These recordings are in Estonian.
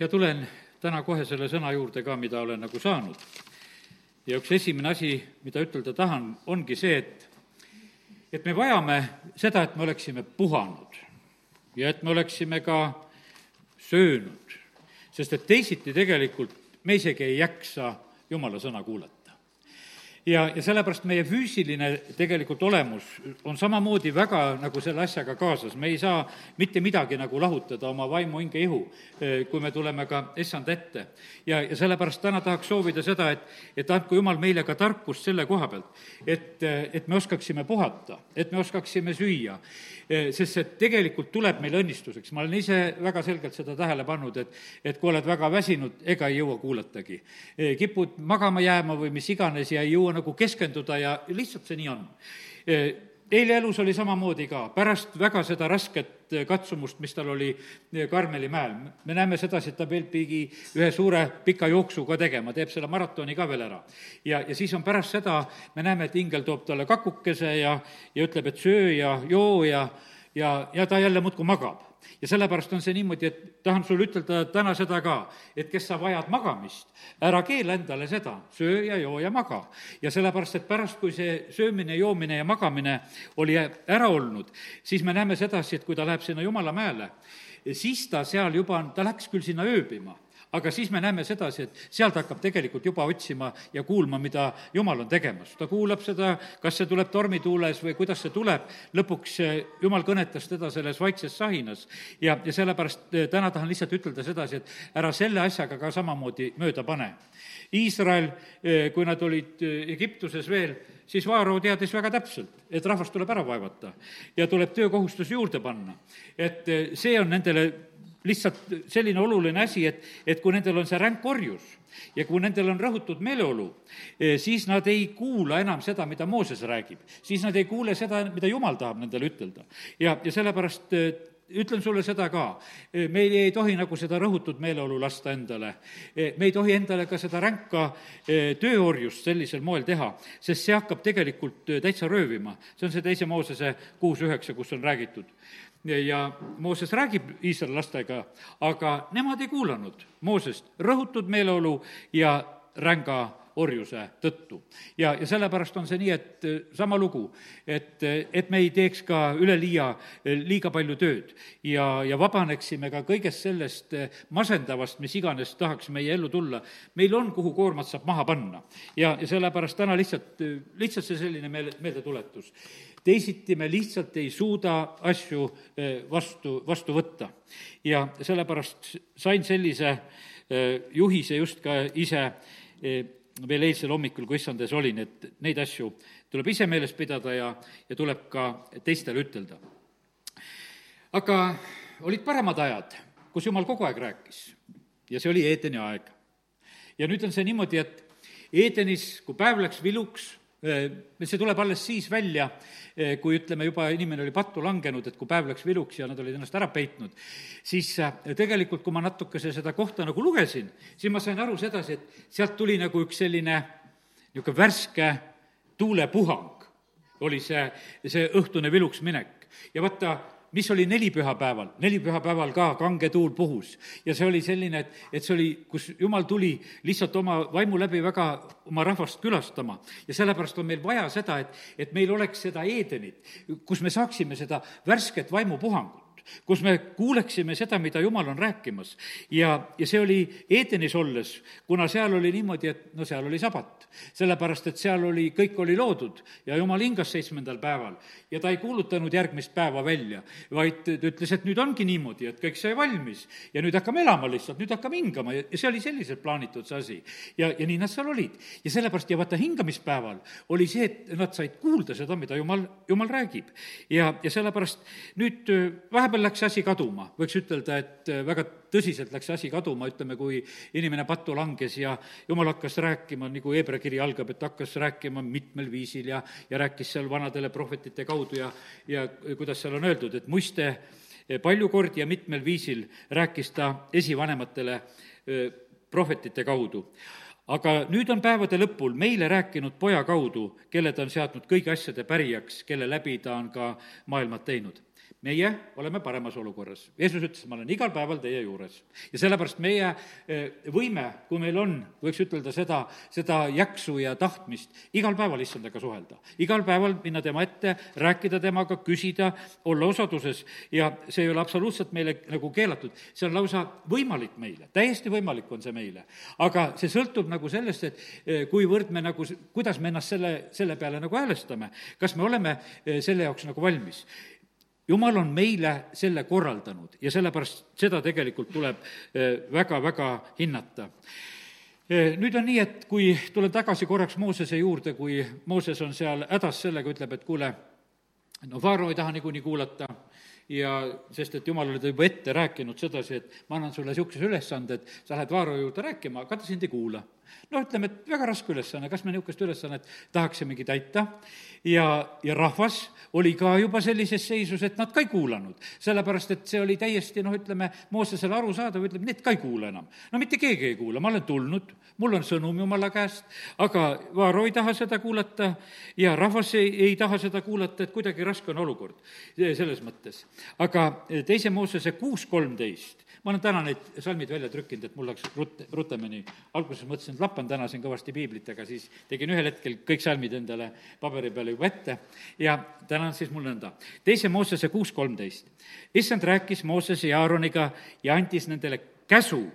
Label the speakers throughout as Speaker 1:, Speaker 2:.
Speaker 1: ja tulen täna kohe selle sõna juurde ka, mida olen nagu saanud. ja üks esimene asi, mida ütelda tahan, ongi see, et, et me vajame seda, et me oleksime puhanud ja et me oleksime ka söönud, sest et teisiti tegelikult me isegi ei jaksa jumala sõna kuulata ja, ja sellepärast meie füüsiline tegelikult olemus on samamoodi väga nagu selle asjaga kaasas, me ei saa mitte midagi nagu lahutada oma vaimu, hinge, ihu, eh, kui me tuleme ka issand ette. ja, ja sellepärast täna tahaks soovida seda, et, et andku Jumal meile ka tarkust selle koha pealt, et, et me oskaksime puhata, et me oskaksime süüa, eh, sest see tegelikult tuleb meile õnnistuseks, ma olen ise väga selgelt seda tähele pannud, et, et kui oled väga väsinud, ega ei jõua kuulatagi. Eh, kipud magama jääma või mis iganes ja ei jõua nagu keskenduda ja lihtsalt see nii on. Eile elus oli samamoodi ka, pärast väga seda rasket katsumust, mis tal oli Karmeli mäel, me näeme sedasi, et ta veel pidi ühe suure pika jooksu ka tegema, teeb selle maratoni ka veel ära. ja, ja siis on pärast seda, me näeme, et ingel toob talle kakukese ja, ja ütleb, et söö ja joo ja, ja, ja ta jälle muudkui magab ja sellepärast on see niimoodi, et tahan sulle ütelda täna seda ka, et kes sa vajad magamist, ära keela endale seda, söö ja joo ja maga. ja sellepärast, et pärast, kui see söömine, joomine ja magamine oli ära olnud, siis me näeme sedasi, et kui ta läheb sinna Jumala mäele, siis ta seal juba, ta läks küll sinna ööbima aga siis me näeme sedasi, et seal ta hakkab tegelikult juba otsima ja kuulma, mida Jumal on tegemas. ta kuulab seda, kas see tuleb tormituules või kuidas see tuleb, lõpuks eh, Jumal kõnetas teda selles vaikses sahinas. ja, ja sellepärast eh, täna tahan lihtsalt ütelda sedasi, et ära selle asjaga ka samamoodi mööda pane. Iisrael, eh, kui nad olid Egiptuses veel, siis Vaaro teadis väga täpselt, et rahvas tuleb ära vaevata ja tuleb töökohustus juurde panna. et see on nendele lihtsalt selline oluline asi, et, et kui nendel on see ränk orjus ja kui nendel on rõhutud meeleolu, eh, siis nad ei kuula enam seda, mida Mooses räägib. siis nad ei kuule seda, mida Jumal tahab nendele ütelda. ja, ja sellepärast eh, ütlen sulle seda ka, eh, meil ei tohi nagu seda rõhutud meeleolu lasta endale. me ei tohi endale ka seda ränka tööorjust sellisel moel teha, sest see hakkab tegelikult täitsa röövima. see on see teise Moosese kuus üheksa, kus on räägitud ja Mooses räägib Iisraeli lastega, aga nemad ei kuulanud Moosest rõhutud meeleolu ja ränga orjuse tõttu. ja, ja sellepärast on see nii, et eh, sama lugu, et, eh, et me ei teeks ka üleliia, eh, liiga palju tööd ja, ja vabaneksime ka kõigest sellest masendavast, mis iganes tahaks meie ellu tulla. meil on, kuhu koormat saab maha panna. ja, ja sellepärast täna lihtsalt, lihtsalt see selline meelde, meeldetuletus teisiti me lihtsalt ei suuda asju vastu, vastu võtta. ja sellepärast sain sellise juhise just ka ise veel eilsel hommikul, kui issandes olin, et neid asju tuleb ise meeles pidada ja, ja tuleb ka teistele ütelda. aga olid paremad ajad, kus jumal kogu aeg rääkis ja see oli Eedeni aeg. ja nüüd on see niimoodi, et Eedenis, kui päev läks viluks, see tuleb alles siis välja, Eh, kui ütleme, juba inimene oli pattu langenud, et kui päev läks viluks ja nad olid ennast ära peitnud, siis eh, tegelikult, kui ma natukese seda kohta nagu lugesin, siis ma sain aru sedasi, et sealt tuli nagu üks selline niisugune värske tuulepuhang, oli see, see õhtune viluks minek. ja vaata, mis oli nelipühapäeval, nelipühapäeval ka kange tuul puhus. Ja see oli selline, et, et see oli, kus jumal tuli lihtsalt oma vaimu läbi väga oma rahvast külastama. ja sellepärast on meil vaja seda, et, et meil oleks seda Eedenit, kus me saaksime seda värsket vaimupuhangut kus me kuuleksime seda, mida Jumal on rääkimas. ja, ja see oli Eedenis olles, kuna seal oli niimoodi, et no seal oli sabat. sellepärast, et seal oli, kõik oli loodud ja Jumal hingas seitsmendal päeval ja ta ei kuulutanud järgmist päeva välja, vaid ta ütles, et nüüd ongi niimoodi, et kõik sai valmis ja nüüd hakkame elama lihtsalt, nüüd hakkame hingama ja see oli selliselt plaanitud, see asi. ja, ja nii nad seal olid. ja sellepärast, ja vaata, hingamispäeval oli see, et nad said kuulda seda, mida Jumal, Jumal räägib. ja, ja sellepärast nüüd vahepeal vahepeal läks asi kaduma, võiks ütelda, et äh, väga tõsiselt läks asi kaduma, ütleme, kui inimene pattu langes ja jumal hakkas rääkima, nagu Hebra kiri algab, et hakkas rääkima mitmel viisil ja, ja rääkis seal vanadele prohvetite kaudu ja, ja kuidas seal on öeldud, et muiste äh, palju kordi ja mitmel viisil rääkis ta esivanematele äh, prohvetite kaudu. Aga nüüd on päevade lõpul meile rääkinud poja kaudu, kelle ta on seadnud kõigi asjade pärijaks, kelle läbi ta on ka maailmad teinud meie oleme paremas olukorras. Jeesus ütles, ma olen igal päeval teie juures. ja sellepärast meie eh, võime, kui meil on, võiks ütelda seda, seda jaksu ja tahtmist, igal päeval issandaga suhelda. igal päeval minna tema ette, rääkida temaga, küsida, olla osaduses ja see ei ole absoluutselt meile nagu keelatud, see on lausa võimalik meile, täiesti võimalik on see meile. aga see sõltub nagu sellest, et eh, kuivõrd me nagu, kuidas me ennast selle, selle peale nagu häälestame, kas me oleme eh, selle jaoks nagu valmis jumal on meile selle korraldanud ja sellepärast seda tegelikult tuleb väga-väga eh, hinnata. Eh, nüüd on nii, et kui tulen tagasi korraks Moosese juurde, kui Mooses on seal hädas sellega, ütleb, et kuule, no Vaaro ei taha niikuinii kuulata ja sest, et jumal oli ta juba ette rääkinud sedasi, et ma annan sulle niisuguse ülesande, et sa lähed Vaaro juurde rääkima, aga ta sind ei kuula. Noh, ütleme, et väga raske ülesanne, kas me niisugust ülesannet tahaksimegi täita? Ja, ja rahvas oli ka juba sellises seisus, et nad ka ei kuulanud. sellepärast, et see oli täiesti noh, ütleme, Moosesele arusaadav, ütleb, need ka ei kuula enam. no mitte keegi ei kuula, ma olen tulnud, mul on sõnum Jumala käest, aga Vaaro ei taha seda kuulata ja rahvas ei, ei taha seda kuulata, et kuidagi raske on olukord. Selles mõttes. Aga teise Moosese kuus kolmteist ma olen täna need salmid välja trükkinud, et mul läks rut-, rutemini. alguses mõtlesin, et lappan täna siin kõvasti piiblit, aga siis tegin ühel hetkel kõik salmid endale paberi peale juba ette ja täna on siis mul nõnda. teise Moosese kuus kolmteist. issand rääkis Moosese ja Aaroniga ja andis nendele käsu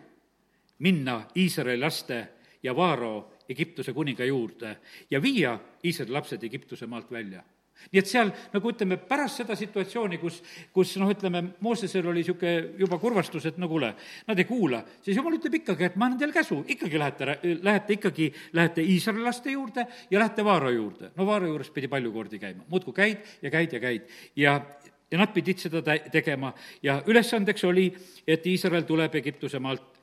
Speaker 1: minna Iisraeli laste ja Vaaro Egiptuse kuninga juurde ja viia Iisraeli lapsed Egiptuse maalt välja nii et seal nagu ütleme, pärast seda situatsiooni, kus, kus noh, ütleme, Moosesel oli niisugune juba kurvastus, et no kuule, nad ei kuula, siis jumal ütleb ikkagi, et ma annan teile käsu, ikkagi lähete, lähete ikkagi, lähete Iisraeli laste juurde ja lähete Vaaro juurde. no Vaaro juures pidi palju kordi käima, muudkui käid ja käid ja käid. Ja ja nad pidid seda tä-, tegema. Ja ülesandeks oli, et Iisrael tuleb Egiptuse maalt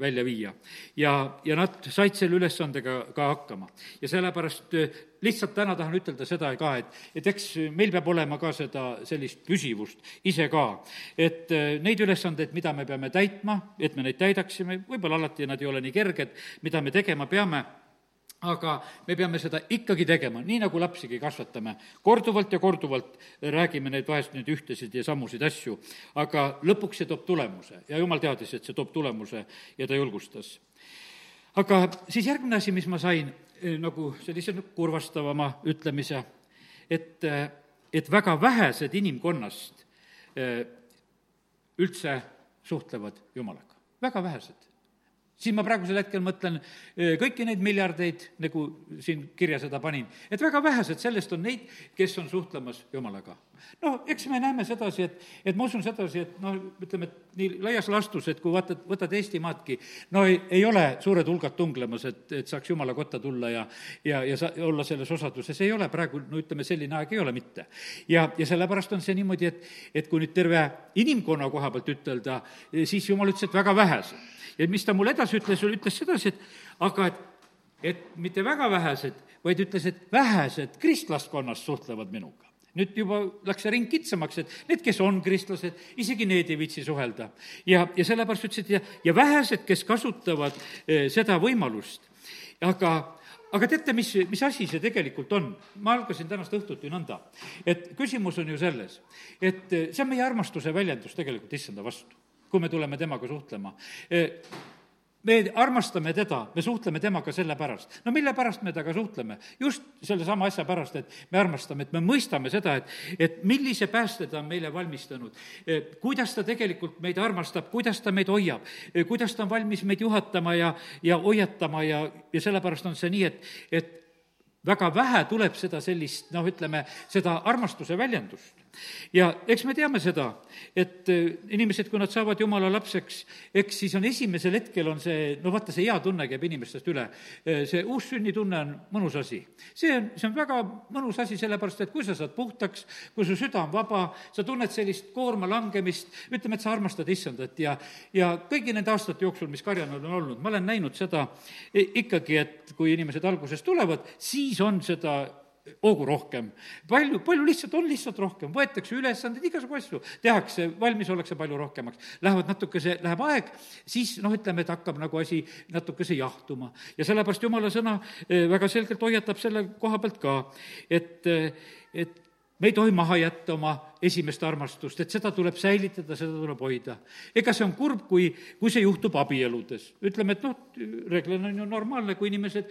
Speaker 1: välja viia. ja, ja nad said selle ülesandega ka hakkama. ja sellepärast äh, lihtsalt täna tahan ütelda seda ka, et, et eks meil peab olema ka seda sellist püsivust ise ka. et äh, neid ülesandeid, mida me peame täitma, et me neid täidaksime, võib-olla alati nad ei ole nii kerged, mida me tegema peame aga me peame seda ikkagi tegema, nii nagu lapsigi kasvatame. korduvalt ja korduvalt räägime neid vahest neid ühtesid ja samusid asju, aga lõpuks see toob tulemuse ja jumal teadis, et see toob tulemuse ja ta julgustas. aga siis järgmine asi, mis ma sain eh, nagu sellise kurvastavama ütlemise, et, eh, et väga vähesed inimkonnast eh, üldse suhtlevad Jumalaga, väga vähesed siin ma praegusel hetkel mõtlen eh, kõiki neid miljardeid, nagu siin kirja seda panin, et väga vähesed sellest on neid, kes on suhtlemas Jumalaga. no eks me näeme sedasi, et, et ma usun sedasi, et noh, ütleme, et nii laias laastus, et kui vaatad, võtad Eestimaadki, no ei, ei ole suured hulgad tunglemas, et, et saaks Jumala kotta tulla ja ja, ja sa, olla selles osaduses, ei ole praegu, no ütleme, selline aeg ei ole mitte. ja, ja sellepärast on see niimoodi, et, et kui nüüd terve inimkonna koha pealt ütelda, siis Jumal ütles, et väga vähesed ja mis ta mulle edasi ütles, ütles sedasi, et aga et, et mitte väga vähesed, vaid ütles, et vähesed kristlaskonnast suhtlevad minuga nüüd juba läks see ring kitsamaks, et need, kes on kristlased, isegi need ei viitsi suhelda. ja, ja sellepärast ütlesid ja, ja vähesed, kes kasutavad eh, seda võimalust, aga aga teate, mis, mis asi see tegelikult on? ma algasin tänast õhtut ju nõnda, et küsimus on ju selles, et eh, see on meie armastuse väljendus tegelikult issanda vastu kui me tuleme temaga suhtlema me armastame teda, me suhtleme temaga sellepärast. no mille pärast me temaga suhtleme? just sellesama asja pärast, et me armastame, et me mõistame seda, et, et millise pääste ta on meile valmistanud, kuidas ta tegelikult meid armastab, kuidas ta meid hoiab, kuidas ta on valmis meid juhatama ja, ja hoiatama ja, ja sellepärast on see nii, et, et väga vähe tuleb seda sellist, noh, ütleme, seda armastuse väljendust ja eks me teame seda, et äh, inimesed, kui nad saavad jumala lapseks, eks siis on esimesel hetkel on see, no vaata, see hea tunne käib inimestest üle. Äh, see uussünnitunne on mõnus asi. see on, see on väga mõnus asi, sellepärast et kui sa saad puhtaks, kui su süda on vaba, sa tunned sellist koorma langemist, ütleme, et sa armastad issandat ja, ja kõigi nende aastate jooksul, mis Karjanul on olnud, ma olen näinud seda e, ikkagi, et kui inimesed alguses tulevad, siis on seda hoogu rohkem. palju, palju lihtsalt, on lihtsalt rohkem, võetakse ülesandeid, igasugu asju tehakse, valmis ollakse palju rohkemaks. Lähevad natukese, läheb aeg, siis noh, ütleme, et hakkab nagu asi natukese jahtuma. ja sellepärast jumala sõna eh, väga selgelt hoiatab selle koha pealt ka, et, eh, et me ei tohi maha jätta oma esimest armastust, et seda tuleb säilitada, seda tuleb hoida. ega see on kurb, kui, kui see juhtub abieludes. ütleme, et noh, reeglina on ju normaalne, kui inimesed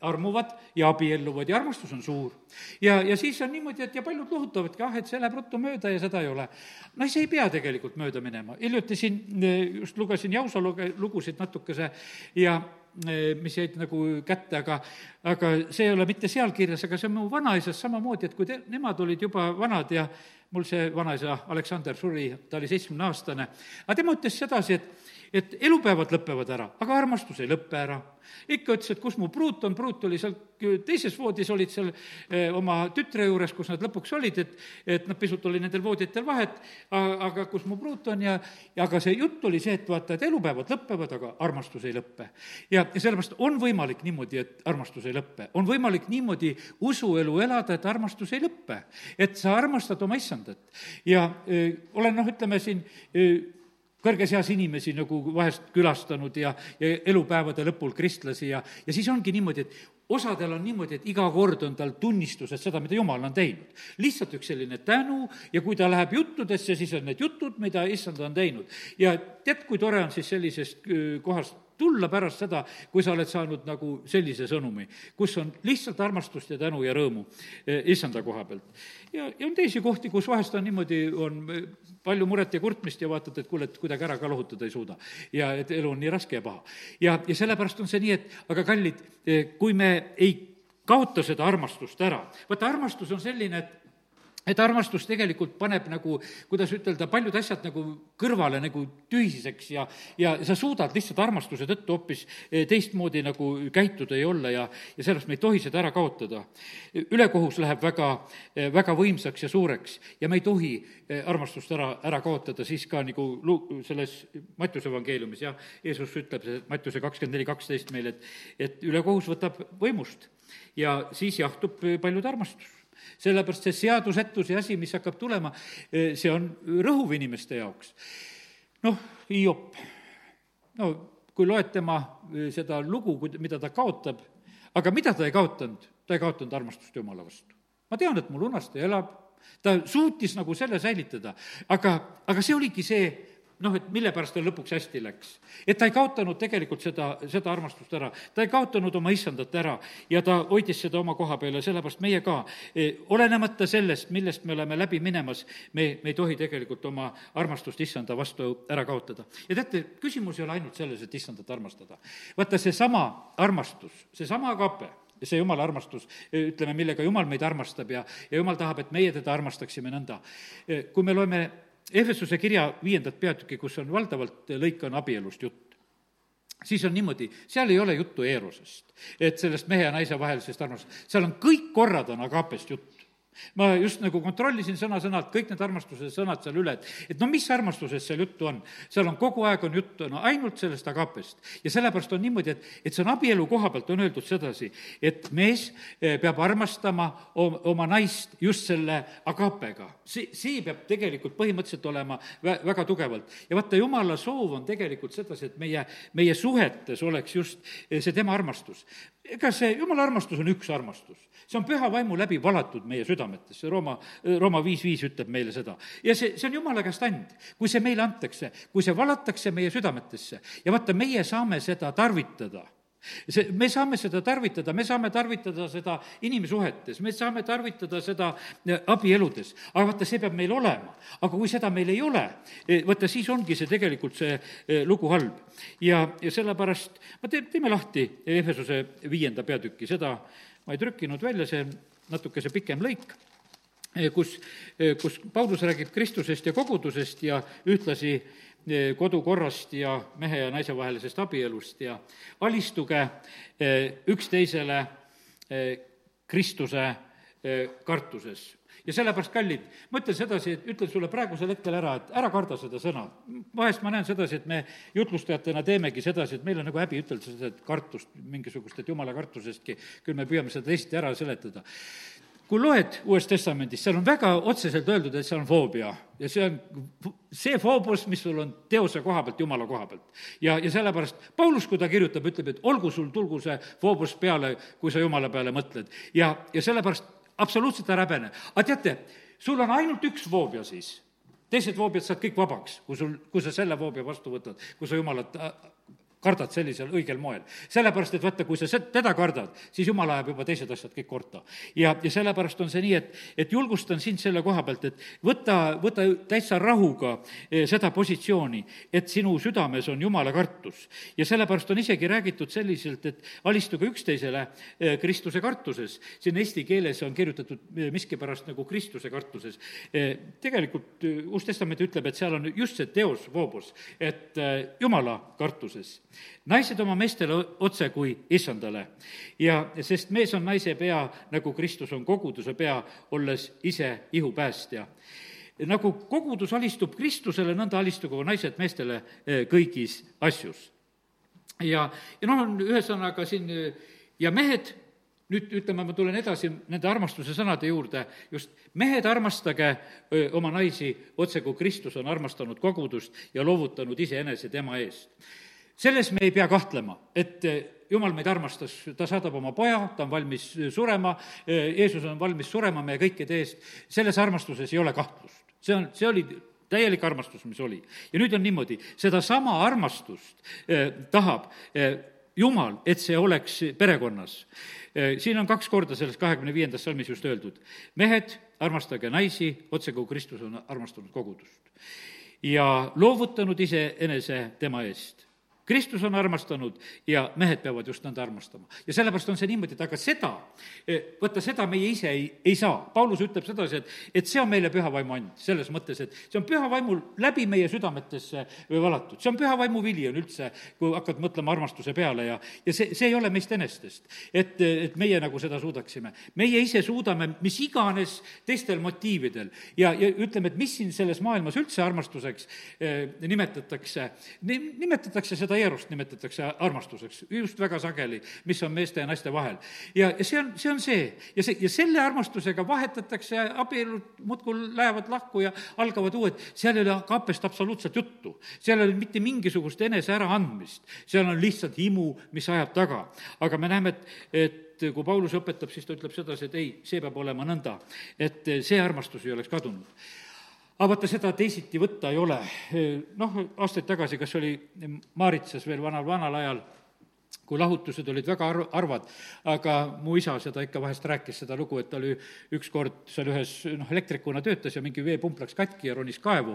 Speaker 1: armuvad ja abielluvad ja armastus on suur. ja, ja siis on niimoodi, et ja paljud lohutavadki, ah, et see läheb ruttu mööda ja seda ei ole. no see ei pea tegelikult mööda minema. hiljuti siin just lugesin Jausa luge-, lugusid natukese ja Eh, mis jäid nagu kätte, aga, aga see ei ole mitte seal kirjas, aga see on mu vanaisast samamoodi, et kui te, nemad olid juba vanad ja mul see vanaisa Aleksander suri, ta oli seitsmekümneaastane, aga tema ütles sedasi, et et elupäevad lõpevad ära, aga armastus ei lõpe ära. ikka ütles, et kus mu pruut on, pruut oli seal teises voodis, olid seal eh, oma tütre juures, kus nad lõpuks olid, et et noh, pisut oli nendel vooditel vahet, aga kus mu pruut on ja, ja aga see jutt oli see, et vaata, et elupäevad lõpevad, aga armastus ei lõppe. ja, ja sellepärast on võimalik niimoodi, et armastus ei lõppe. on võimalik niimoodi usuelu elada, et armastus ei lõppe. et sa armastad oma issandat. ja öö, eh, olen noh, ütleme siin öö, eh, kõrges eas inimesi nagu vahest külastanud ja, ja elupäevade lõpul kristlasi ja, ja siis ongi niimoodi, et osadel on niimoodi, et iga kord on tal tunnistused seda, mida jumal on teinud. lihtsalt üks selline tänu ja kui ta läheb juttudesse, siis on need jutud, mida issand on teinud. ja tead, kui tore on siis sellisest äh, kohast tulla pärast seda, kui sa oled saanud nagu sellise sõnumi, kus on lihtsalt armastust ja tänu ja rõõmu eh, issanda koha pealt. ja, ja on teisi kohti, kus vahest on niimoodi, on eh, palju muret ja kurtmist ja vaatad, et kuule, et kuidagi ära ka lohutada ei suuda. ja et elu on nii raske ja paha. ja, ja sellepärast on see nii, et aga kallid, eh, kui me ei kaota seda armastust ära, vaata, armastus on selline, et et armastus tegelikult paneb nagu, kuidas ütelda, paljud asjad nagu kõrvale nagu tühiseks ja, ja sa suudad lihtsalt armastuse tõttu hoopis eh, teistmoodi nagu käituda ja olla ja, ja sellepärast me ei tohi seda ära kaotada. ülekohus läheb väga, eh, väga võimsaks ja suureks ja me ei tohi eh, armastust ära, ära kaotada, siis ka nagu lu-, selles Mattiuse evangeeliumis, jah, Jeesus ütleb, see Mattiuse kakskümmend neli, kaksteist meile, et, et ülekohus võtab võimust ja siis jahtub paljud armastus sellepärast see seadusetuse asi, mis hakkab tulema, eh, see on rõhuv inimeste jaoks. noh, Hiop, no kui loed tema eh, seda lugu, mida ta kaotab, aga mida ta ei kaotanud? ta ei kaotanud armastust Jumala vastu. ma tean, et mu lunastaja elab, ta suutis nagu selle säilitada, aga, aga see oligi see, noh, et mille pärast tal lõpuks hästi läks. et ta ei kaotanud tegelikult seda, seda armastust ära, ta ei kaotanud oma issandat ära ja ta hoidis seda oma koha peal ja sellepärast meie ka, e, olenemata sellest, millest me oleme läbi minemas, me, me ei tohi tegelikult oma armastust issanda vastu ära kaotada. ja teate, küsimus ei ole ainult selles, et issandat armastada. vaata, seesama armastus, seesama agape, see jumala armastus, e, ütleme, millega jumal meid armastab ja, ja jumal tahab, et meie teda armastaksime nõnda. E, kui me loeme Ehvesuse kirja viiendat peatükki, kus on valdavalt lõik on abielust jutt. Siis on niimoodi, seal ei ole juttu Eerosest, et sellest mehe ja naise vahelisest armastusest, seal on kõik korrad on agapest jutt ma just nagu kontrollisin sõna-sõnalt kõik need armastuse sõnad seal üle, et, et no mis armastusest seal juttu on. seal on kogu aeg on juttu no ainult sellest agapest. ja sellepärast on niimoodi, et, et see on abielu koha pealt on öeldud sedasi, et mees eh, peab armastama oma naist just selle agapega. see, see peab tegelikult põhimõtteliselt olema vä-, väga tugevalt. ja vaata, jumala soov on tegelikult sedasi, et meie, meie suhetes oleks just eh, see tema armastus ega see jumala armastus on üks armastus, see on püha vaimu läbi valatud meie südametesse, Rooma, Rooma viis viis ütleb meile seda. ja see, see on jumala käest and, kui see meile antakse, kui see valatakse meie südametesse ja vaata, meie saame seda tarvitada see, me saame seda tarvitada, me saame tarvitada seda inimsuhetes, me saame tarvitada seda äh, abieludes, aga vaata, see peab meil olema. aga kui seda meil ei ole, eh, vaata, siis ongi see tegelikult see eh, lugu halb. ja, ja sellepärast, ma teen, teeme lahti Efesuse viienda peatüki, seda ma ei trükkinud välja, see on natukese pikem lõik eh, kus, kus Paulus räägib Kristusest ja kogudusest ja ühtlasi Eh, kodukorrast ja mehe ja naise vahelisest abielust ja alistuge eh, üksteisele eh, Kristuse kartuses. Ja sellepärast, kallid, ma ütlen sedasi, et ütlen sulle praegusel hetkel ära, et ära karda seda sõna. vahest ma näen sedasi, et me jutlustajatena teemegi sedasi, et meil on nagu häbi ütelda seda, et kartust, mingisugust, et jumala kartusestki, küll me püüame seda teisiti ära seletada kui loed Uuest Testamendist, seal on väga otseselt öeldud, et see on foobia ja see on see foobus, mis sul on teose koha pealt, jumala koha pealt. ja, ja sellepärast Paulus, kui ta kirjutab, ütleb, et olgu sul, tulgu see foobus peale, kui sa jumala peale mõtled. ja, ja sellepärast absoluutselt ära häbene. aga teate, sul on ainult üks voobia siis teised voobiad saad kõik vabaks, kui sul, kui sa selle voobia vastu võtad, kui sa jumalat kardad sellisel õigel moel. sellepärast, et vaata, kui sa teda kardad, siis jumal ajab juba teised asjad kõik korda. ja, ja sellepärast on see nii, et, et julgustan sind selle koha pealt, et võta, võta täitsa rahuga eh, seda positsiooni, et sinu südames on jumala kartus. ja sellepärast on isegi räägitud selliselt, et alistuge üksteisele eh, Kristuse kartuses. siin eesti keeles on kirjutatud eh, miskipärast nagu Kristuse kartuses. tegelikult Uus Testament ütleb, et seal on just see teos voobus, et jumala kartuses naised oma meestele otse kui issandale. Ja sest mees on naise pea, nagu Kristus on koguduse pea, olles ise ihupäästja. Nagu kogudus alistub Kristusele, nõnda alistugu naised meestele eh, kõigis asjus. ja, ja noh, on ühesõnaga siin ja mehed, nüüd ütleme, ma tulen edasi nende armastuse sõnade juurde, just mehed, armastage öö, eh, oma naisi otse, kui Kristus on armastanud kogudust ja loovutanud iseenese tema eest selles me ei pea kahtlema, et eh, jumal meid armastas, ta saadab oma poja, ta on valmis surema, eh, Jeesus on valmis surema meie kõikide eest, selles armastuses ei ole kahtlust. see on, see oli täielik armastus, mis oli. ja nüüd on niimoodi, sedasama armastust eh, tahab eh, Jumal, et see oleks perekonnas eh,. siin on kaks korda selles kahekümne viiendas salmis just öeldud, mehed, armastage naisi, otse kui Kristus on armastanud kogudust. ja loovutanud iseenese tema eest Kristus on armastanud ja mehed peavad just nõnda armastama. ja sellepärast on see niimoodi, et aga seda, eh, vaata, seda meie ise ei, ei saa. Paulus ütleb sedasi, et, et see on meile püha vaimu and, selles mõttes, et see on püha vaimu läbi meie südametesse valatud. see on püha vaimu vili on üldse, kui hakkad mõtlema armastuse peale ja, ja see, see ei ole meist enestest. et, et meie nagu seda suudaksime. meie ise suudame mis iganes teistel motiividel ja, ja ütleme, et mis siin selles maailmas üldse armastuseks eh, nimetatakse, nimetatakse seda Jeerust nimetatakse armastuseks just väga sageli, mis on meeste ja naiste vahel. ja, ja see on, see on see ja see, ja selle armastusega vahetatakse abielud muudkui lähevad lahku ja algavad uued, seal ei ole kapest absoluutselt juttu. seal ei ole mitte mingisugust enese äraandmist, seal on lihtsalt himu, mis ajab taga. aga me näeme, et, et kui Paulus õpetab, siis ta ütleb sedasi, et ei, see peab olema nõnda, et see armastus ei oleks kadunud aga vaata, seda teisiti võtta ei ole. noh, aastaid tagasi, kas oli Maaritsas veel vanal, vanal ajal, kui lahutused olid väga arv, harvad, aga mu isa seda ikka vahest rääkis, seda lugu, et ta oli ükskord seal ühes, noh, elektrikuna töötas ja mingi veepump läks katki ja ronis kaevu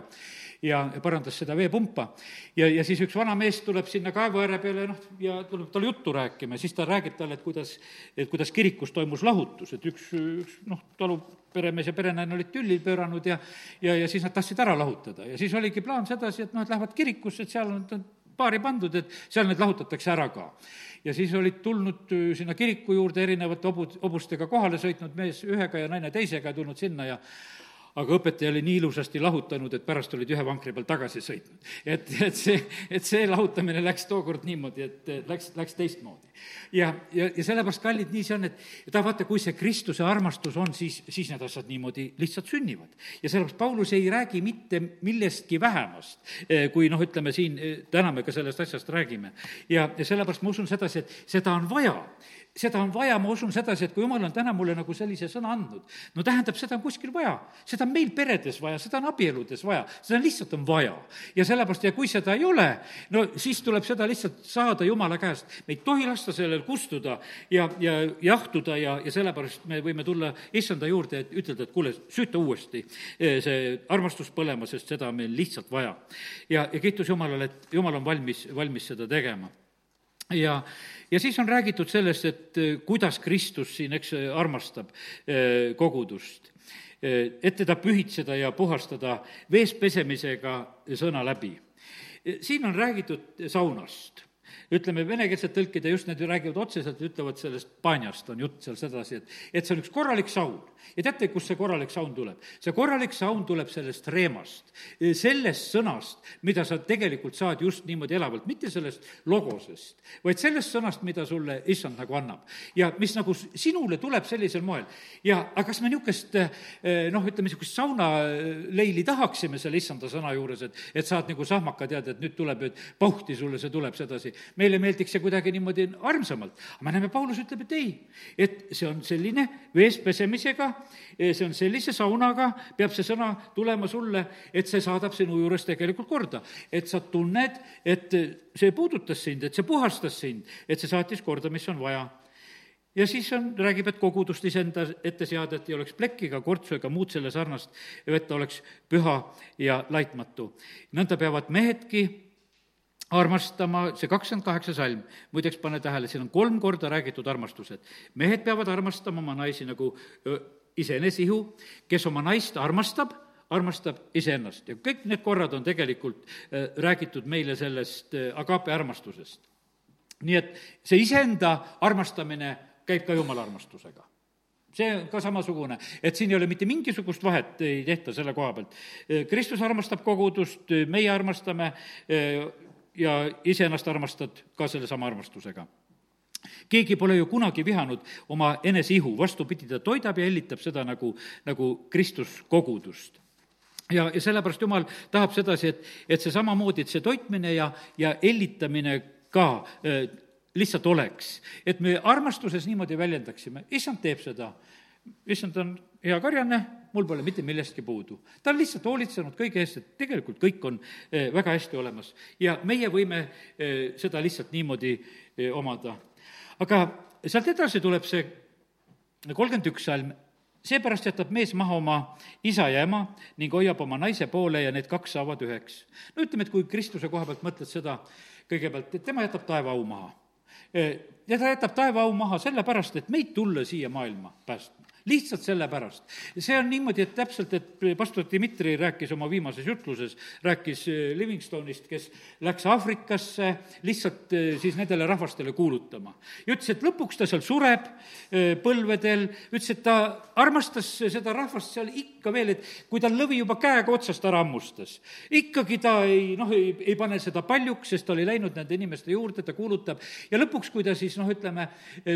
Speaker 1: ja parandas seda veepumpa. ja, ja siis üks vana mees tuleb sinna kaevu ääre peale, noh, ja tuleb talle juttu rääkima. Ja siis ta räägib talle, et kuidas, et kuidas kirikus toimus lahutus, et üks, üks noh, talu peremees ja perenaine olid tülli pööranud ja, ja, ja siis nad tahtsid ära lahutada. Ja siis oligi plaan sedasi, et noh, et lähevad kirikusse, et seal on paari pandud, et seal need lahutatakse ära ka. ja siis olid tulnud äh, sinna kiriku juurde erinevate hobu, hobustega kohale sõitnud mees ühega ja naine teisega ja tulnud sinna ja aga õpetaja oli nii ilusasti lahutanud, et pärast olid ühe vankri peal tagasi sõitnud. et, et see, et see lahutamine läks tookord niimoodi, et läks, läks teistmoodi. ja, ja, ja sellepärast, kallid, nii see on, et ta vaata, kui see Kristuse armastus on, siis, siis need asjad niimoodi lihtsalt sünnivad. ja sellepärast Paulus ei räägi mitte millestki vähemast, eh, kui noh, ütleme siin, eh, täna me ka sellest asjast räägime. ja, ja sellepärast ma usun sedasi, et seda on vaja seda on vaja, ma usun sedasi, et kui jumal on täna mulle nagu sellise sõna andnud, no tähendab, seda on kuskil vaja. seda on meil peredes vaja, seda on abieludes vaja, seda lihtsalt on vaja. ja sellepärast, ja kui seda ei ole, no siis tuleb seda lihtsalt saada Jumala käest. me ei tohi lasta sellel kustuda ja, ja jahtuda ja, ja sellepärast me võime tulla issanda juurde, et ütelda, et kuule, süüta uuesti eh, see armastus põlema, sest seda on meil lihtsalt vaja. ja, ja kiitus Jumalale, et Jumal on valmis, valmis seda tegema ja, ja siis on räägitud sellest, et eh, kuidas Kristus siin, eks, armastab eh, kogudust. Eh, et teda pühitseda ja puhastada vees pesemisega sõna läbi. siin on räägitud saunast ütleme, venekeelsed tõlkid ja just need ju räägivad otseselt, ütlevad sellest banjast on jutt seal sedasi, et, et see on üks korralik saun. ja teate, kust see korralik saun tuleb? see korralik saun tuleb sellest reemast, sellest sõnast, mida sa tegelikult saad just niimoodi elavalt, mitte sellest logosest, vaid sellest sõnast, mida sulle issand nagu annab. ja mis nagu sinule tuleb sellisel moel. ja aga kas me niisugust eh, noh, ütleme niisugust saunaleili tahaksime selle issanda sõna juures, et, et saad nagu sahmaka teada, et nüüd tuleb, et pauhti sulle see tuleb sedasi meile meeldiks see kuidagi niimoodi armsamalt. aga me näeme, Paulus ütleb, et ei, et see on selline vees pesemisega, see on sellise saunaga, peab see sõna tulema sulle, et see saadab sinu juures tegelikult korda. et sa tunned, et see puudutas sind, et see puhastas sind, et see saatis korda, mis on vaja ja siis on, räägib, et kogudust iseenda ette seada, et ei oleks plekki ega kortsu ega muud selle sarnast, et ta oleks püha ja laitmatu. nõnda peavad mehedki armastama, see kakskümmend kaheksa salm, muideks pane tähele, siin on kolm korda räägitud armastused. mehed peavad armastama oma naisi nagu iseenesihu, kes oma naist armastab, armastab iseennast ja kõik need korrad on tegelikult räägitud meile sellest agape armastusest. nii et see iseenda armastamine käib ka jumala armastusega see on ka samasugune, et siin ei ole mitte mingisugust vahet, ei tehta selle koha pealt. Kristus armastab kogudust, meie armastame ja iseennast armastad ka sellesama armastusega. Keegi pole ju kunagi vihanud oma eneseihu, vastupidi, ta toidab ja hellitab seda nagu, nagu Kristus kogudust. Ja, ja sellepärast Jumal tahab sedasi, et, et see samamoodi, et see toitmine ja, ja hellitamine ka lihtsalt oleks. et me armastuses niimoodi väljendaksime, issand teeb seda, issand on hea karjane, mul pole mitte millestki puudu. ta on lihtsalt hoolitsenud kõige eest, et tegelikult kõik on eh, väga hästi olemas ja meie võime eh, seda lihtsalt niimoodi eh, omada. aga sealt edasi tuleb see kolmkümmend üks salm, seepärast jätab mees maha oma isa ja ema ning hoiab oma naise poole ja need kaks saavad üheks. no ütleme, et kui Kristuse koha pealt mõtled seda kõigepealt, et tema jätab taeva au maha ja ta jätab taevaau maha sellepärast, et meid tulla siia maailma päästma lihtsalt sellepärast. see on niimoodi, et täpselt, et pastor Dmitri rääkis oma viimases jutluses, rääkis äh, Livingstonist, kes läks Aafrikasse lihtsalt äh, siis nendele rahvastele kuulutama. ja ütles, et lõpuks ta seal sureb äh, põlvedel, ütles, et ta armastas seda rahvast seal ikka veel, et kui tal lõvi juba käega otsast ära hammustas, ikkagi ta ei, noh, ei, ei pane seda paljuks, sest ta oli läinud nende inimeste juurde, ta kuulutab, ja lõpuks, kui ta siis noh, ütleme,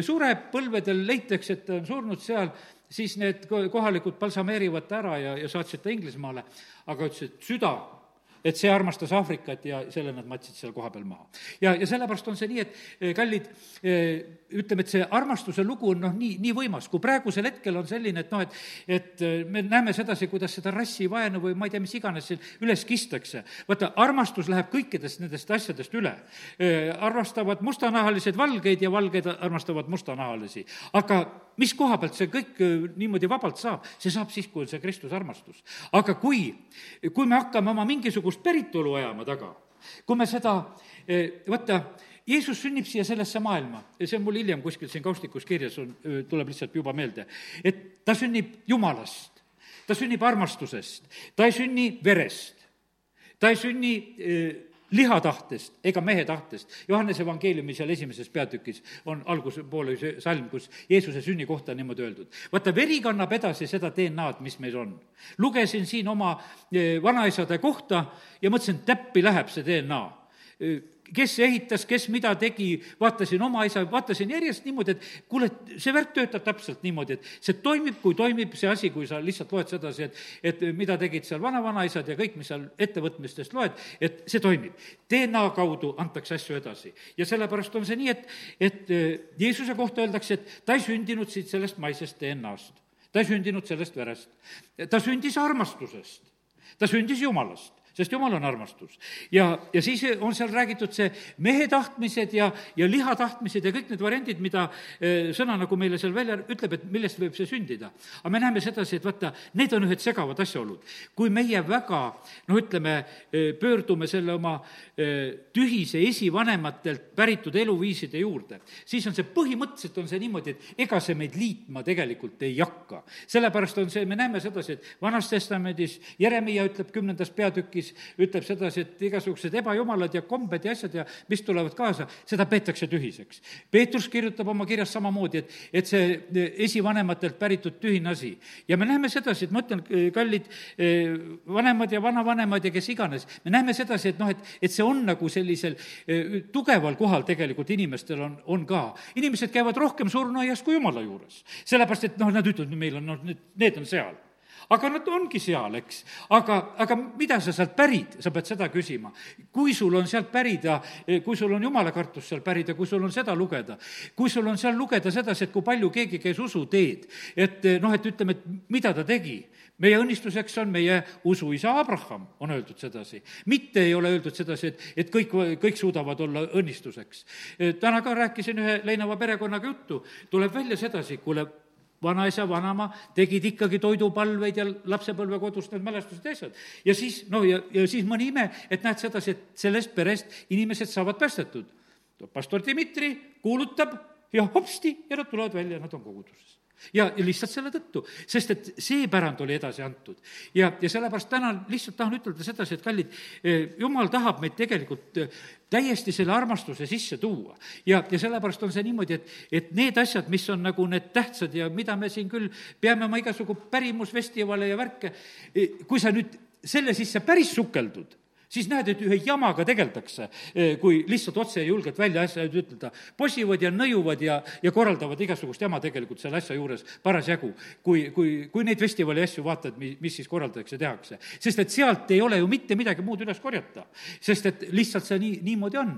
Speaker 1: sureb põlvedel, leitakse, et ta on surnud seal, siis need kohalikud balsameerivad ta ära ja, ja saatsid ta Inglismaale, aga ütles, et süda et see armastas Aafrikat ja selle nad matsid seal kohapeal maha. ja, ja sellepärast on see nii, et eh, kallid, eh, ütleme, et see armastuse lugu on noh, nii, nii võimas, kui praegusel hetkel on selline, et noh, et et eh, me näeme sedasi, kuidas seda rassivaenu või ma ei tea, mis iganes siin üles kistakse. vaata, armastus läheb kõikidest nendest asjadest üle. armastavad mustanahalised valgeid ja valgeid armastavad mustanahalisi. aga mis koha pealt see kõik niimoodi vabalt saab? see saab siis, kui on see Kristuse armastus. aga kui, kui me hakkame oma mingisugust päritolu ajama taga. kui me seda, eh, vaata, Jeesus sünnib siia sellesse maailma see on mul hiljem kuskil siin kaustikus kirjas, on, tuleb lihtsalt juba meelde, et ta sünnib Jumalast, ta sünnib armastusest, ta ei sünni verest, ta ei sünni liha tahtest ega mehe tahtest. Johannese evangeeliumi seal esimeses peatükis on alguse poole see salm, kus Jeesuse sünni kohta on niimoodi öeldud. vaata, veri kannab edasi seda DNA-d, mis meil on. lugesin siin oma eh, vanaisade kohta ja mõtlesin, täppi läheb see DNA kes ehitas, kes mida tegi, vaatasin oma isa, vaatasin järjest niimoodi, et kuule, see värk töötab täpselt niimoodi, et see toimib, kui toimib see asi, kui sa lihtsalt loed sedasi, et, et mida tegid seal vana-vanaisad ja kõik, mis seal ettevõtmistest loed, et see toimib. DNA kaudu antakse asju edasi. ja sellepärast on see nii, et, et eh, Jeesuse kohta öeldakse, et ta ei sündinud siit sellest maisest DNA-st. ta ei sündinud sellest verest. ta sündis armastusest. ta sündis Jumalast sest jumal on armastus. ja, ja siis on seal räägitud see mehe tahtmised ja, ja liha tahtmised ja kõik need variandid, mida eh, sõna nagu meile seal välja ütleb, et millest võib see sündida. aga me näeme sedasi, et vaata, need on ühed segavad asjaolud. kui meie väga, noh, ütleme, eh, pöördume selle oma eh, tühise esivanematelt päritud eluviiside juurde, siis on see, põhimõtteliselt on see niimoodi, et ega see meid liitma tegelikult ei hakka. sellepärast on see, me näeme sedasi, et Vanas Testamendis Jeremiah ütleb kümnendas peatükis, siis ütleb sedasi, et igasugused ebajumalad ja kombed ja asjad ja mis tulevad kaasa, seda peetakse tühiseks. Peetrus kirjutab oma kirjas samamoodi, et, et see esivanematelt päritud tühine asi. ja me näeme sedasi, et ma ütlen, kallid eh, vanemad ja vanavanemad ja kes iganes, me näeme sedasi, et noh, et, et see on nagu sellisel tugeval kohal tegelikult inimestel on, on ka. inimesed käivad rohkem surnuaias kui jumala juures. sellepärast, et noh, nad ütlevad, meil on noh, need, need on seal aga nad ongi seal, eks. aga, aga mida sa sealt pärid, sa pead seda küsima. kui sul on sealt pärida, kui sul on jumalakartus seal pärida, kui sul on seda lugeda, kui sul on seal lugeda sedasi, et kui palju keegi käis usuteed, et noh, et ütleme, et mida ta tegi meie õnnistuseks on meie usuisa Abraham, on öeldud sedasi. mitte ei ole öeldud sedasi, et, et kõik, kõik suudavad olla õnnistuseks. täna ka rääkisin ühe Leinava perekonnaga juttu, tuleb välja sedasi, kuule, vanaisa, vanaema tegid ikkagi toidupalveid ja lapsepõlvekodust need mälestused ja asjad. ja siis, no ja, ja siis mõni ime, et näed sedasi, et sellest perest inimesed saavad päästetud. pastor Dmitri kuulutab ja hopsti, ja nad tulevad välja, nad on koguduses ja, lihtsalt selle tõttu, sest et see pärand oli edasi antud. ja, ja sellepärast täna lihtsalt tahan ütelda sedasi, et kallid, eh, jumal tahab meid tegelikult eh, täiesti selle armastuse sisse tuua. ja, ja sellepärast on see niimoodi, et, et need asjad, mis on nagu need tähtsad ja mida me siin küll peame oma igasugu pärimusfestivale ja värke, eh, kui sa nüüd selle sisse päris sukeldud, siis näed, et ühe jamaga tegeldakse, eh, kui lihtsalt otse ja julgelt välja asja ütelda. posivad ja nõiuvad ja, ja korraldavad igasugust jama tegelikult selle asja juures parasjagu, kui, kui, kui neid festivali asju vaatad, mi-, mis siis korraldatakse, tehakse. sest et sealt ei ole ju mitte midagi muud üles korjata. sest et lihtsalt see nii, niimoodi on.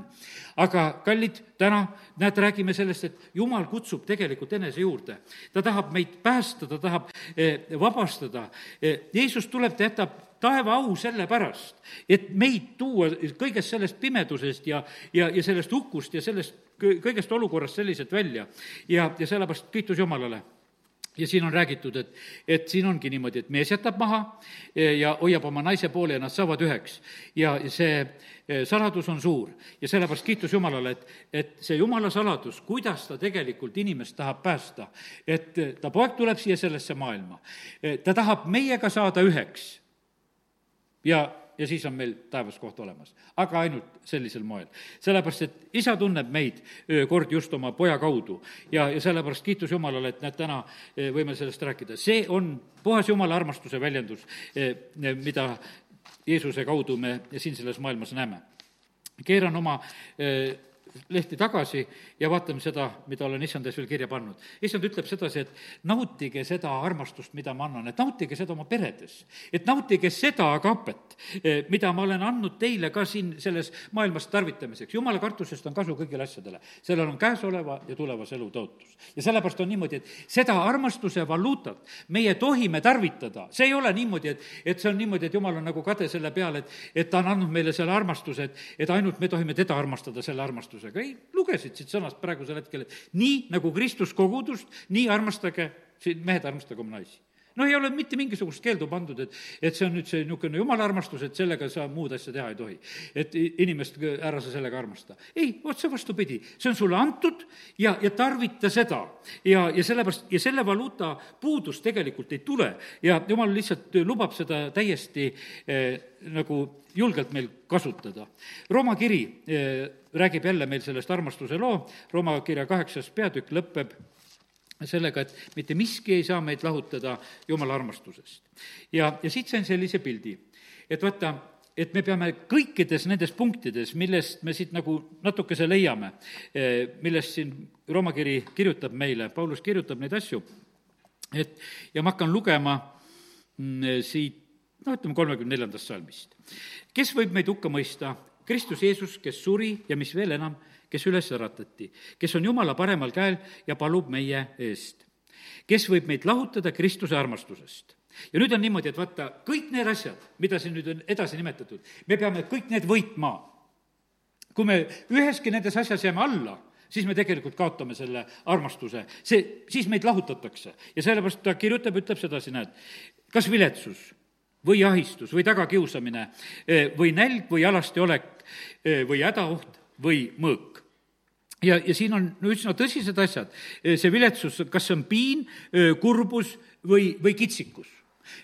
Speaker 1: aga kallid, täna, näed, räägime sellest, et jumal kutsub tegelikult enese juurde. ta tahab meid päästa, ta tahab eh, vabastada. Eh, Jeesus tuleb, ta jätab taeva au sellepärast, et meid tuua kõigest sellest pimedusest ja, ja, ja sellest hukust ja sellest kõigest olukorrast selliselt välja. ja, ja sellepärast kiitus Jumalale ja siin on räägitud, et, et siin ongi niimoodi, et mees jätab maha ja hoiab oma naise poole ja nad saavad üheks. ja see e, saladus on suur ja sellepärast kiitus Jumalale, et, et see Jumala saladus, kuidas ta tegelikult inimest tahab päästa, et ta poeg tuleb siia sellesse maailma, e, ta tahab meiega saada üheks ja, ja siis on meil taevas koht olemas. aga ainult sellisel moel. sellepärast, et isa tunneb meid kord just oma poja kaudu ja, ja sellepärast kiitus Jumalale, et näed, täna võime sellest rääkida. see on puhas Jumala armastuse väljendus, mida Jeesuse kaudu me siin selles maailmas näeme. keeran oma lehti tagasi ja vaatame seda, mida olen issand ees veel kirja pannud. issand ütleb sedasi, et nautige seda armastust, mida ma annan, et nautige seda oma peredes. et nautige seda agapet, eh, mida ma olen andnud teile ka siin selles maailmas tarvitamiseks. jumala kartusest on kasu kõigile asjadele. sellel on käesoleva ja tulevase elu tõotus. ja sellepärast on niimoodi, et seda armastuse valuutat meie tohime tarvitada. see ei ole niimoodi, et, et see on niimoodi, et jumal on nagu kade selle peale, et, et ta on andnud meile selle armastuse, et, et ainult me tohime teda armastada selle armastuse armastusega, ei, lugesid siit sõnast praegusel hetkel, et nii nagu Kristus kogudust, nii armastage, siin mehed, armastage oma naisi no ei ole mitte mingisugust keeldu pandud, et, et see on nüüd see niisugune jumala armastus, et sellega sa muud asja teha ei tohi. et inimest ära sa sellega armasta. ei, otse vastupidi, see on sulle antud ja, ja tarvita seda. ja, ja sellepärast, ja selle valuuta puudus tegelikult ei tule ja jumal lihtsalt lubab seda täiesti eh, nagu julgelt meil kasutada. Rooma kiri eh, räägib jälle meil sellest armastuse loo, Rooma kirja kaheksas peatükk lõpeb sellega, et mitte miski ei saa meid lahutada Jumala armastusest. ja, ja siit sain sellise pildi, et vaata, et me peame kõikides nendes punktides, millest me siit nagu natukese leiame, eh, millest siin Rooma kiri kirjutab meile, Paulus kirjutab neid asju, et ja ma hakkan lugema mm, siit noh, ütleme kolmekümne neljandast salmist. kes võib meid hukka mõista? Kristus Jeesus, kes suri ja mis veel enam, kes üles äratati, kes on Jumala paremal käel ja palub meie eest. kes võib meid lahutada Kristuse armastusest? ja nüüd on niimoodi, et vaata, kõik need asjad, mida siin nüüd on edasi nimetatud, me peame kõik need võitma. kui me üheski nendes asjas jääme alla, siis me tegelikult kaotame selle armastuse, see, siis meid lahutatakse. ja sellepärast ta kirjutab, ütleb sedasi, näed, kas viletsus või ahistus või tagakiusamine eh, või nälg või alasti olek eh, või hädaoht või mõõk ja, ja siin on üsna tõsised asjad. Eh, see viletsus, kas see on piin, kurbus või, või kitsikus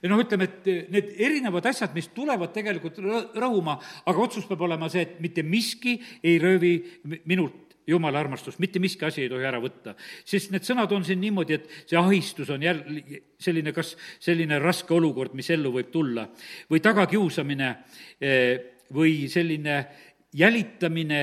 Speaker 1: ja noh, ütleme, et need erinevad asjad, mis tulevad tegelikult rõhuma, aga otsus peab olema see, et mitte miski ei röövi minult jumala armastust, mitte miski asi ei tohi ära võtta. sest need sõnad on siin niimoodi, et see ahistus on jälle selline, kas selline raske olukord, mis ellu võib tulla, või tagakiusamine eh, või selline jälitamine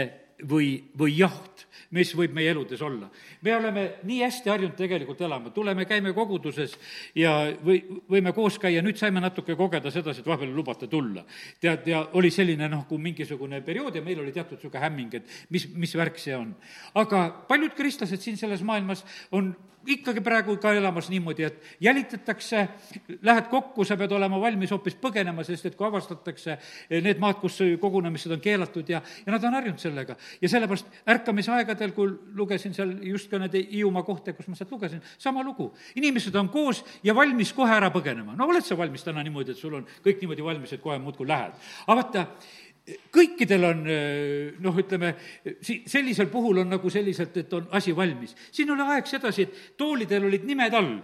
Speaker 1: või, või jaht, mis võib meie eludes olla. me oleme nii hästi harjunud tegelikult elama, tuleme, käime koguduses ja või, võime koos käia, nüüd saime natuke kogeda sedasi, et vahepeal ei lubata tulla. tead, ja oli selline noh, kui mingisugune periood ja meil oli teatud niisugune hämming, et mis, mis värk see on. aga paljud kristlased siin selles maailmas on ikkagi praegu ka elamas niimoodi, et jälitatakse, lähed kokku, sa pead olema valmis hoopis põgenema, sest et kui avastatakse need maad, kus kogunemised on keelatud ja, ja nad on harjunud sellega. ja sellepärast ärkamisaegadel, kui lugesin seal just ka nende Hiiumaa kohta, kus ma sealt lugesin, sama lugu. inimesed on koos ja valmis kohe ära põgenema. no oled sa valmis täna niimoodi, et sul on kõik niimoodi valmis, et kohe muudkui lähed? aga vaata, kõikidel on noh, ütleme, si-, sellisel puhul on nagu selliselt, et on asi valmis. siin oli aeg sedasi, et toolidel olid nimed all.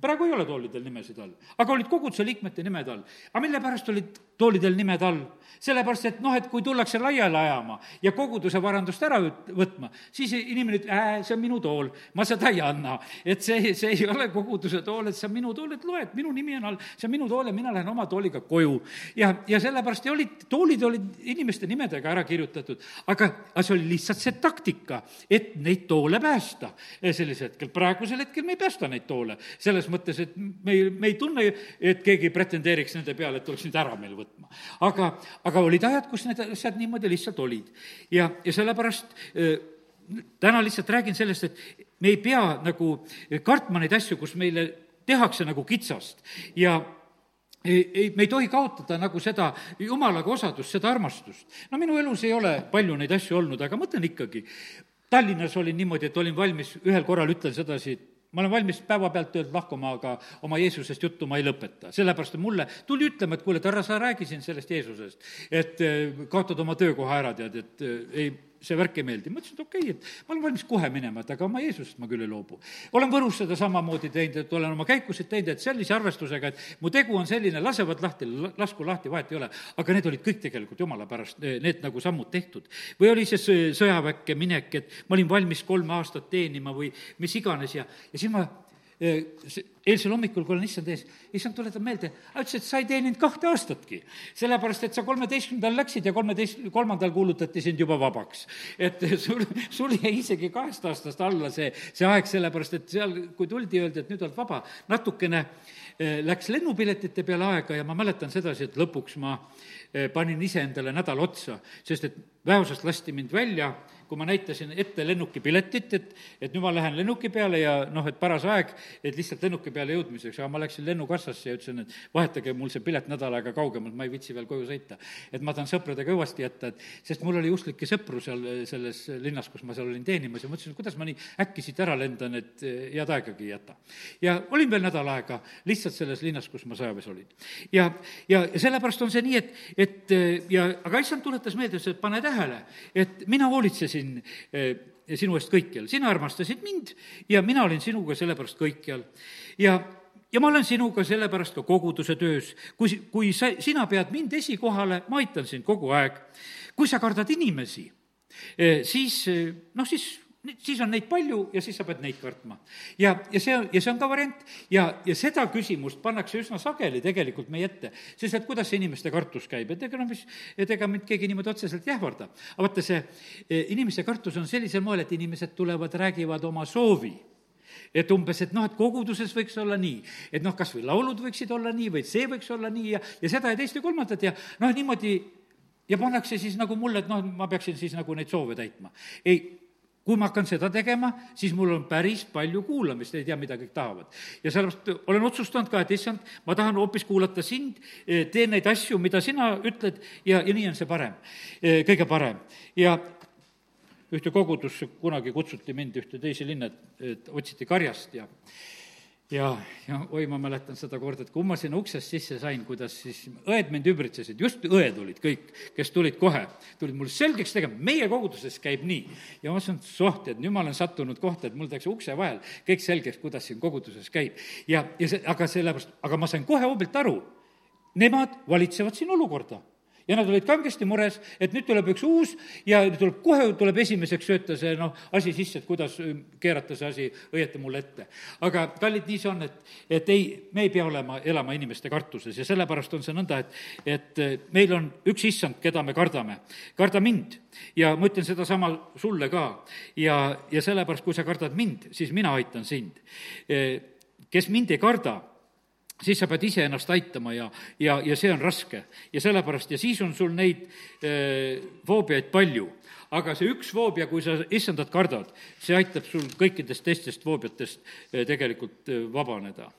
Speaker 1: praegu ei ole toolidel nimesid all, aga olid koguduse liikmete nimed all. aga mille pärast olid toolidel nimed all? sellepärast, et noh, et kui tullakse laiali ajama ja koguduse varandust ära võtma, siis inimene ütleb, äh, see on minu tool, ma seda ei anna. et see, see ei ole koguduse tool, et see on minu tool, et loed, minu nimi on all, see on minu tool ja mina lähen oma tooliga koju. ja, ja sellepärast ja olid, toolid olid inimeste nimedega ära kirjutatud, aga, aga see oli lihtsalt see taktika, et neid toole päästa sellisel hetkel. praegusel hetkel me ei päästa neid toole, selles mõttes, et me ei, me ei tunne, et keegi pretendeeriks nende peale, et tuleks nüüd ära meil võtma. aga, aga olid ajad, kus need asjad niimoodi lihtsalt olid. ja, ja sellepärast täna lihtsalt räägin sellest, et me ei pea nagu kartma neid asju, kus meile tehakse nagu kitsast ja ei, ei, me ei tohi kaotada nagu seda jumalaga osadust, seda armastust. no minu elus ei ole palju neid asju olnud, aga mõtlen ikkagi, Tallinnas olin niimoodi, et olin valmis, ühel korral ütlen sedasi, et ma olen valmis päevapealt töölt lahkuma, aga oma Jeesusest juttu ma ei lõpeta. sellepärast, et mulle tuli ütlema, et kuule, et härra, sa räägi siin sellest Jeesusest, et eh, kaotad oma töökoha ära, tead, et eh, ei, see värk ei meeldi. ma ütlesin, et okei okay,, et ma olen valmis kohe minema, et aga oma Jeesusest ma küll ei loobu. olen Võrus seda samamoodi teinud, et olen oma käikusid teinud, et sellise arvestusega, et mu tegu on selline, lasevad lahti, lasku lahti, vahet ei ole. aga need olid kõik tegelikult jumala pärast, need nagu sammud tehtud. või oli see sõjaväkke minek, et ma olin valmis kolme aastat teenima või mis iganes ja, ja siis ma eilsel hommikul, kui olen issand ees, issand tuletab meelde, ütles, et sa ei teeninud kahte aastatki. sellepärast, et sa kolmeteistkümnendal läksid ja kolmeteist, kolmandal kuulutati sind juba vabaks. et sul, sul jäi isegi kahest aastast alla see, see aeg, sellepärast et seal, kui tuldi, öeldi, et nüüd oled vaba, natukene läks lennupiletite peale aega ja ma mäletan sedasi, et lõpuks ma panin iseendale nädal otsa, sest et väeosast lasti mind välja kui ma näitasin ette lennukipiletit, et, et nüüd ma lähen lennuki peale ja noh, et paras aeg, et lihtsalt lennuki peale jõudmiseks, aga ma läksin lennukassasse ja ütlesin, et vahetage mul see pilet nädal aega kaugemalt, ma ei viitsi veel koju sõita. et ma tahan sõpradega õuesti jätta, et sest mul oli usklikke sõpru seal selles linnas, kus ma seal olin teenimas ja mõtlesin, et kuidas ma nii äkki siit ära lendan, et head aegagi ei jäta. ja olin veel nädal aega lihtsalt selles linnas, kus ma sõjaväes olin. ja, ja, sellepärast on see nii, et, et ja, aga issand tuletas meelde, ütles, et pane tähele, et mina hoolitsesin eh, sinu eest kõikjal, sina armastasid mind ja mina olin sinuga sellepärast kõikjal. ja, ja ma olen sinuga sellepärast ka koguduse töös. kui, kui sa, sina pead mind esikohale, ma aitan sind kogu aeg. kui sa kardad inimesi, eh, siis eh, noh, siis siis on neid palju ja siis sa pead neid kartma. ja, ja see on, ja see on ka variant ja, ja seda küsimust pannakse üsna sageli tegelikult meie ette, sest et kuidas see inimeste kartus käib, et ega noh, mis, et ega mind keegi niimoodi otseselt ei ähvarda. aga vaata, see e, inimeste kartus on sellisel moel, et inimesed tulevad, räägivad oma soovi et umbes, et noh, et koguduses võiks olla nii, et noh, kas või laulud võiksid olla nii või see võiks olla nii ja, ja seda ja teist ja kolmandat ja noh, niimoodi ja pannakse siis nagu mulle, et noh, ma peaksin siis nagu neid soove täitma. ei, kui ma hakkan seda tegema, siis mul on päris palju kuulamist, ei tea, mida kõik tahavad. ja sellepärast olen otsustanud ka, et issand, ma tahan hoopis kuulata sind, eh, teen neid asju, mida sina ütled ja, ja nii on see parem, eh, kõige parem. ja ühte kogudusse kunagi kutsuti mind ühte teise linna, et otsiti karjast ja ja, ja oi, ma mäletan seda korda, et kui ma sinna uksest sisse sain, kuidas siis õed mind ümbritsesid, just õed olid kõik, kes tulid kohe, tulid mulle selgeks tegema, meie koguduses käib nii. ja ma mõtlesin, et soht, et nüüd ma olen sattunud kohta, et mul tehakse ukse vahel kõik selgeks, kuidas siin koguduses käib. ja, ja see, aga sellepärast, aga ma sain kohe hoobilt aru, nemad valitsevad siin olukorda ja nad olid kangesti mures, et nüüd tuleb üks uus ja tuleb kohe, tuleb esimeseks sööta see noh, asi sisse, et kuidas keerata see asi õieti mulle ette. aga kallid, nii see on, et, et ei, me ei pea olema, elama inimeste kartuses ja sellepärast on see nõnda, et, et meil on üks issand, keda me kardame. karda mind ja ma ütlen sedasama sulle ka ja, ja sellepärast, kui sa kardad mind, siis mina aitan sind. kes mind ei karda, siis sa pead iseennast aitama ja, ja, ja see on raske. ja sellepärast, ja siis on sul neid äh, foobiaid palju. aga see üks foobia, kui sa issandat kardad, see aitab sul kõikidest teistest foobiatest äh, tegelikult äh, vabaneda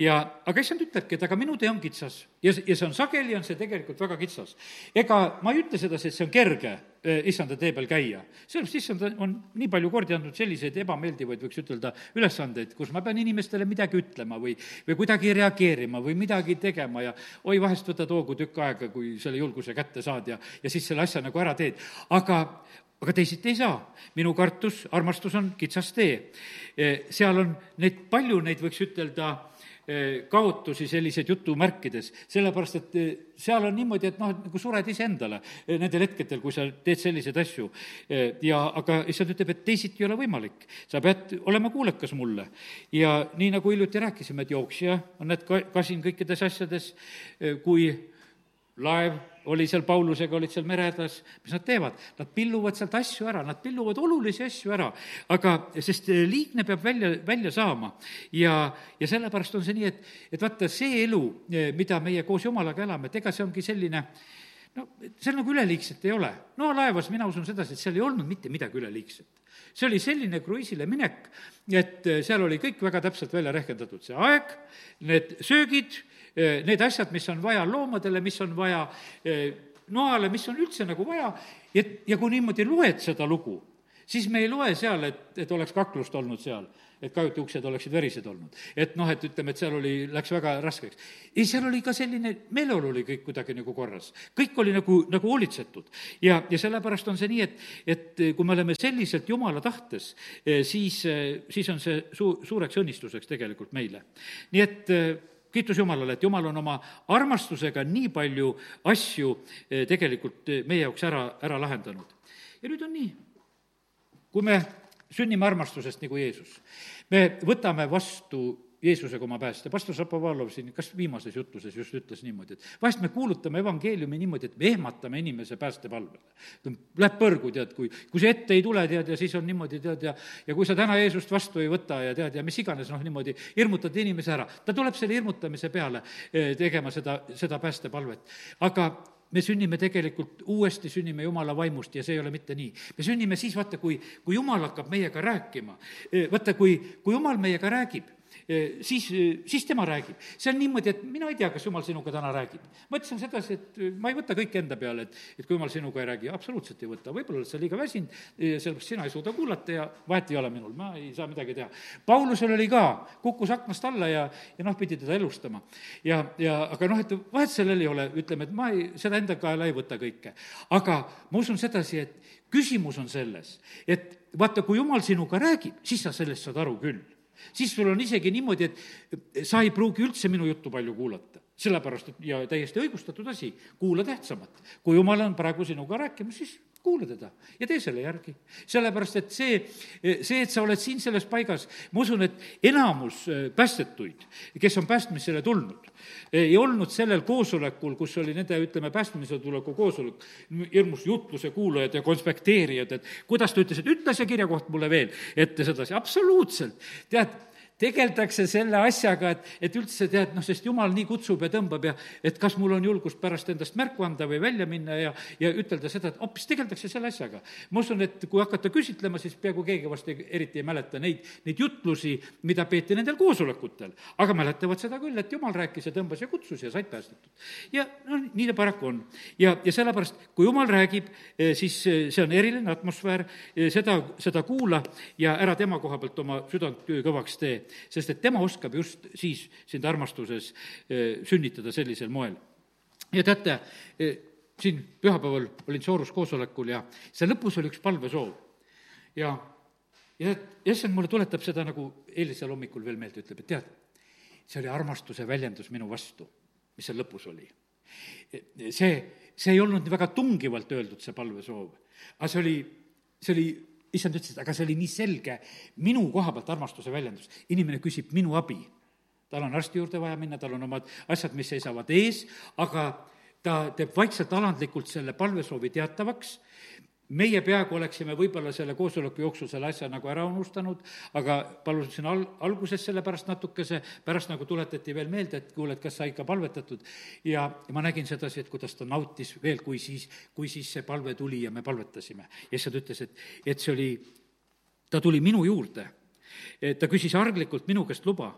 Speaker 1: ja, aga issand ütlebki, et aga minu tee on kitsas ja, ja see on sageli, on see tegelikult väga kitsas. ega ma ei ütle sedasi, et see on kerge eh, issanda tee peal käia. sellepärast issand on nii palju kordi andnud selliseid ebameeldivaid, võiks ütelda, ülesandeid, kus ma pean inimestele midagi ütlema või, või kuidagi reageerima või midagi tegema ja oi, vahest võtad hoogu tükk aega, kui selle julguse kätte saad ja, ja siis selle asja nagu ära teed. aga aga teisiti ei saa. minu kartus, armastus on kitsas tee. Eh, seal on neid, palju neid, võiks ütelda, kaotusi selliseid jutumärkides, sellepärast et eh, seal on niimoodi, et noh, et nagu sured iseendale eh, nendel hetkedel, kui sa teed selliseid asju. ja aga issand ütleb, et teisiti ei ole võimalik. sa pead olema kuulekas mulle. ja nii, nagu hiljuti rääkisime, et jooksja on need ka-, kasin kõikides asjades, kui laev oli seal Paulusega, olid seal mere hädas, mis nad teevad? Nad pilluvad sealt asju ära, nad pilluvad olulisi asju ära, aga sest liigne peab välja, välja saama. ja, ja sellepärast on see nii, et, et vaata, see elu, mida meie koos Jumalaga elame, et ega see ongi selline no seal nagu üleliigset ei ole. no laevas mina usun sedasi, et seal ei olnud mitte midagi üleliigset. see oli selline kruiisile minek, et seal oli kõik väga täpselt välja rehkendatud, see aeg, need söögid, Eh, need asjad, mis on vaja loomadele, mis on vaja noale, mis on üldse nagu vaja, ja, ja kui niimoodi loed seda lugu, siis me ei loe seal, et, et oleks kaklust olnud seal, et kajutuuksed oleksid verised olnud. et noh, et ütleme, et seal oli, läks väga raskeks. ei, seal oli ka selline, meeleolu oli kõik kuidagi nagu korras. kõik oli nagu, nagu hoolitsetud. ja, ja sellepärast on see nii, et, et kui me oleme selliselt Jumala tahtes, siis, siis on see suu-, suureks õnnistuseks tegelikult meile. nii et kiitus Jumalale, et Jumal on oma armastusega nii palju asju eh, tegelikult eh, meie jaoks ära, ära lahendanud. ja nüüd on nii, kui me sünnime armastusest nagu Jeesus, me võtame vastu Jeesusega oma pääste. pastor Šapovalov siin kas viimases jutluses just ütles niimoodi, et vahest me kuulutame evangeeliumi niimoodi, et me ehmatame inimese päästepalvele. Läheb põrgu, tead, kui, kui see ette ei tule, tead, ja siis on niimoodi, tead, ja ja kui sa täna Jeesust vastu ei võta ja tead, ja mis iganes, noh, niimoodi hirmutad inimese ära, ta tuleb selle hirmutamise peale eh, tegema seda, seda päästepalvet. aga me sünnime tegelikult, uuesti sünnime Jumala vaimust ja see ei ole mitte nii. me sünnime siis, vaata, kui, kui Jumal hakkab meiega rääkima. Eh, vaata, kui, kui Jumal meiega räägib, siis, siis tema räägib. see on niimoodi, et mina ei tea, kas jumal sinuga täna räägib. ma ütlesin sedasi, et ma ei võta kõike enda peale, et, et kui jumal sinuga ei räägi, absoluutselt ei võta, võib-olla oled sa liiga väsinud, sellepärast sina ei suuda kuulata ja vahet ei ole minul, ma ei saa midagi teha. Paulusel oli ka, kukkus aknast alla ja, ja noh, pidi teda elustama. ja, ja aga noh, et vahet sellel ei ole, ütleme, et ma ei, seda enda kaela ei võta kõike. aga ma usun sedasi, et küsimus on selles, et vaata, kui jumal sinuga räägib, siis sa sellest saad aru küll siis sul on isegi niimoodi, et sa ei pruugi üldse minu juttu palju kuulata. sellepärast, et ja täiesti õigustatud asi, kuula tähtsamat. kui jumal on praegu sinuga rääkimas, siis kuula teda ja tee selle järgi. sellepärast, et see, see, et sa oled siin selles paigas, ma usun, et enamus äh, päästetuid, kes on päästmisele tulnud, ei olnud sellel koosolekul, kus oli nende, ütleme, päästmisele tuleku koosolek, hirmus jutluse kuulajad ja konspekteerijad, et kuidas ta ütles, et ütle see kirjakoht mulle veel ette sedasi, absoluutselt. tead, tegeldakse selle asjaga, et, et üldse tead, noh, sest jumal nii kutsub ja tõmbab ja et kas mul on julgust pärast endast märku anda või välja minna ja, ja ütelda seda, et hoopis tegeldakse selle asjaga. ma usun, et kui hakata küsitlema, siis peaaegu keegi vast ei, eriti ei mäleta neid, neid jutlusi, mida peeti nendel koosolekutel. aga mäletavad seda küll, et jumal rääkis ja tõmbas ja kutsus ja said päästetud. ja noh, nii ta paraku on. ja, ja sellepärast, kui jumal räägib, eh, siis eh, see on eriline atmosfäär, eh, seda, seda kuula ja ära tema koha pealt oma südant kõvaks tee sest et tema oskab just siis sind armastuses eh, sünnitada sellisel moel. ja teate, eh, siin pühapäeval olin Soorus koosolekul ja seal lõpus oli üks palvesoov. ja, ja issand mulle tuletab seda nagu eelmisel hommikul veel meelde, ütleb, et tead, see oli armastuse väljendus minu vastu, mis seal lõpus oli. see, see ei olnud väga tungivalt öeldud, see palvesoov, aga see oli, see oli issand ütles, et aga see oli nii selge minu koha pealt armastuse väljendus. inimene küsib minu abi. tal on arsti juurde vaja minna, tal on omad asjad, mis seisavad ees, aga ta teeb vaikselt alandlikult selle palvesoovi teatavaks meie peaaegu oleksime võib-olla selle koosoleku jooksul selle asja nagu ära unustanud, aga palusin al-, alguses selle pärast natukese, pärast nagu tuletati veel meelde, et kuule, et kas sai ikka palvetatud. ja ma nägin sedasi, et kuidas ta nautis veel, kui siis, kui siis see palve tuli ja me palvetasime. ja siis ta ütles, et, et see oli, ta tuli minu juurde. ta küsis arglikult minu käest luba,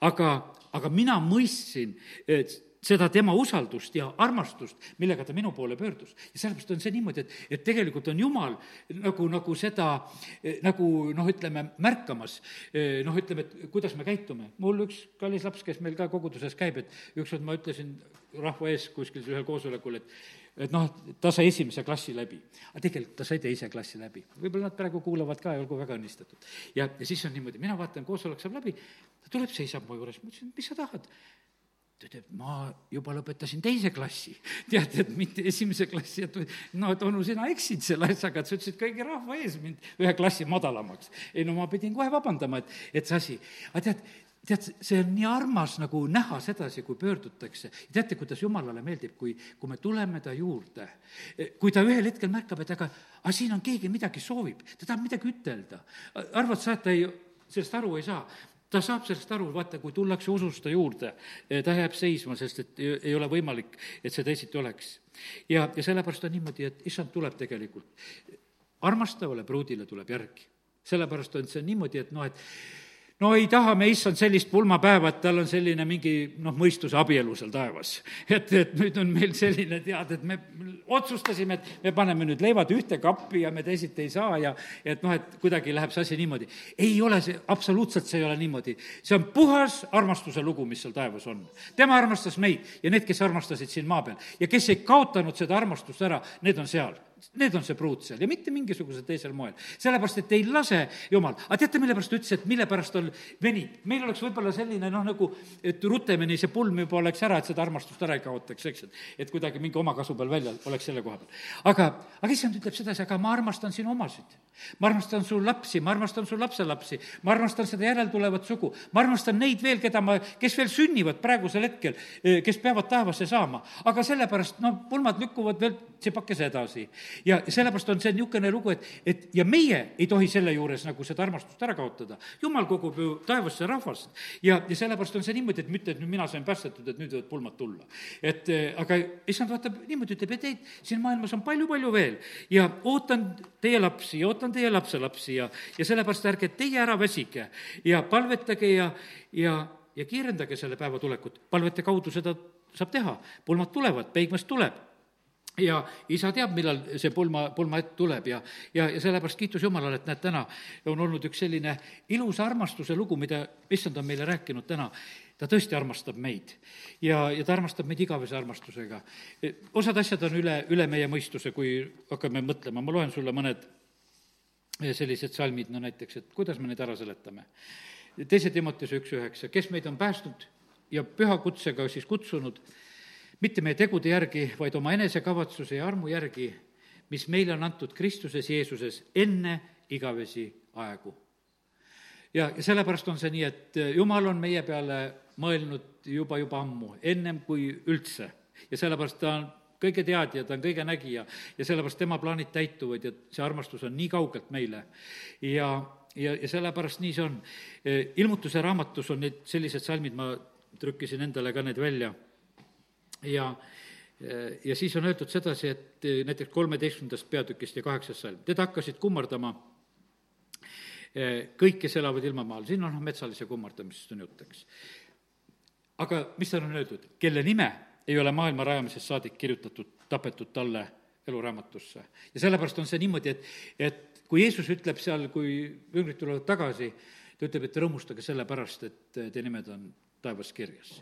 Speaker 1: aga, aga mina mõistsin, et seda tema usaldust ja armastust, millega ta minu poole pöördus. ja sellepärast on see niimoodi, et, et tegelikult on Jumal nagu, nagu seda nagu noh, ütleme, märkamas, noh, ütleme, et kuidas me käitume. mul üks kallis laps, kes meil ka koguduses käib, et ükskord ma ütlesin rahva ees kuskil ühel koosolekul, et et noh, ta sai esimese klassi läbi, aga tegelikult ta sai teise klassi läbi. võib-olla nad praegu kuulavad ka ja olgu väga õnnistatud. ja, ja siis on niimoodi, mina vaatan, koosolek saab läbi, ta tuleb, seisab mu juures, ma ütlesin, mis sa tahad ta ütleb, ma juba lõpetasin teise klassi. tead, et mitte esimese klassi, et no, et onu, sina eksid selle asjaga, et sa ütlesid kõigi rahva ees mind ühe klassi madalamaks. ei no ma pidin kohe vabandama, et, et see asi, aga tead, tead, see on nii armas nagu näha sedasi, kui pöördutakse. teate, kuidas jumalale meeldib, kui, kui me tuleme ta juurde, kui ta ühel hetkel märkab, et aga, aga siin on keegi midagi soovib, ta tahab midagi ütelda. arvad sa, et ta ei, sellest aru ei saa? Ta saab sellest aru, vaata, kui tullakse ususta juurde, eh, ta jääb seisma, sest et ei ole võimalik, et see teisiti oleks. ja, ja sellepärast on niimoodi, et issand tuleb tegelikult, armastavale pruudile tuleb järgi. sellepärast on see niimoodi, et noh, et no ei taha me, issand, sellist pulmapäeva, et tal on selline mingi noh, mõistuse abielu seal taevas. et, et nüüd on meil selline tead, et me otsustasime, et me paneme nüüd leivad ühte kappi ja me teisiti ei saa ja et noh, et kuidagi läheb see asi niimoodi. ei ole see, absoluutselt see ei ole niimoodi. see on puhas armastuse lugu, mis seal taevas on. tema armastas meid ja need, kes armastasid siin maa peal ja kes ei kaotanud seda armastust ära, need on seal Need on see pruut seal ja mitte mingisugusel teisel moel. sellepärast, et ei lase Jumal. aga teate, mille pärast ta ütles, et mille pärast tal venib? meil oleks võib-olla selline noh, nagu et rutemini see pulm juba oleks ära, et seda armastust ära ei kaotaks, eks, et et kuidagi mingi omakasu peal välja oleks selle koha peal. aga, aga issand ütleb sedasi, aga ma armastan sinu omasid. ma armastan su lapsi, ma armastan su lapselapsi, ma armastan seda järeltulevat sugu, ma armastan neid veel, keda ma, kes veel sünnivad praegusel hetkel, kes peavad taevasse saama. aga sellepärast, noh, pulmad lükkuvad veel tsipakese edasi ja sellepärast on see niisugune lugu, et, et ja meie ei tohi selle juures nagu seda armastust ära kaotada. jumal kogub ju taevasse rahvast ja, ja sellepärast on see niimoodi, et mitte, et nüüd mina sain päästetud, et nüüd võivad pulmad tulla. et eh, aga issand vaatab niimoodi, ütleb, et ei, siin maailmas on palju-palju veel ja ootan teie lapsi ja ootan teie lapselapsi ja, ja sellepärast ärge teie ära väsige ja palvetage ja, ja, ja kiirendage selle päeva tulekut. palvete kaudu seda saab teha, pulmad tulevad, peigmees tuleb ja isa teab, millal see pulma, pulmahetk tuleb ja, ja, ja sellepärast kiitus Jumalale, et näed, täna on olnud üks selline ilus armastuse lugu, mida issand on meile rääkinud täna. ta tõesti armastab meid ja, ja ta armastab meid igavese armastusega. osad asjad on üle, üle meie mõistuse, kui hakkame mõtlema, ma loen sulle mõned sellised salmid, no näiteks, et kuidas me neid ära seletame. teise Timoteuse üks üheksa, kes meid on päästnud ja pühakutsega siis kutsunud, mitte meie tegude järgi, vaid oma enesekavatsuse ja armu järgi, mis meile on antud Kristuses Jeesuses enne igavesi aegu. ja, ja sellepärast on see nii, et Jumal on meie peale mõelnud juba, juba ammu, ennem kui üldse. ja sellepärast ta on kõige teadja, ta on kõige nägija ja sellepärast tema plaanid täituvad ja see armastus on nii kaugelt meile. ja, ja, ja sellepärast nii see on. ilmutuse raamatus on neid sellised salmid, ma trükkisin endale ka need välja ja ja siis on öeldud sedasi, et näiteks kolmeteistkümnendast peatükist ja kaheksas salm, teda hakkasid kummardama kõik, kes elavad ilmamaal, siin on noh, metsalise kummardamisest on jutt, eks. aga mis seal on öeldud, kelle nime ei ole maailma rajamisest saadik kirjutatud, tapetud talle eluraamatusse. ja sellepärast on see niimoodi, et, et kui Jeesus ütleb seal, kui jüngrid tulevad tagasi, ta ütleb, et rõõmustage selle pärast, et teie nimed on taevas kirjas.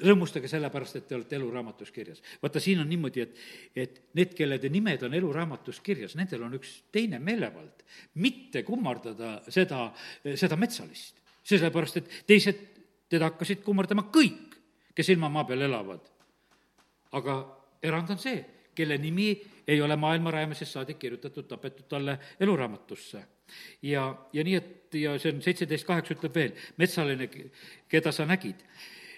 Speaker 1: rõõmustage sellepärast, et te olete eluraamatus kirjas. vaata, siin on niimoodi, et, et need, kellede nimed on eluraamatus kirjas, nendel on üks teine meelevald, mitte kummardada seda, seda metsalist. sellepärast, et teised teda hakkasid kummardama kõik, kes ilma maa peal elavad. aga erand on see, kelle nimi ei ole maailma rajamisest saadik kirjutatud, tapetud talle eluraamatusse. Ja, ja nii, et ja see on seitseteist kaheksa ütleb veel, metsaline, keda sa nägid,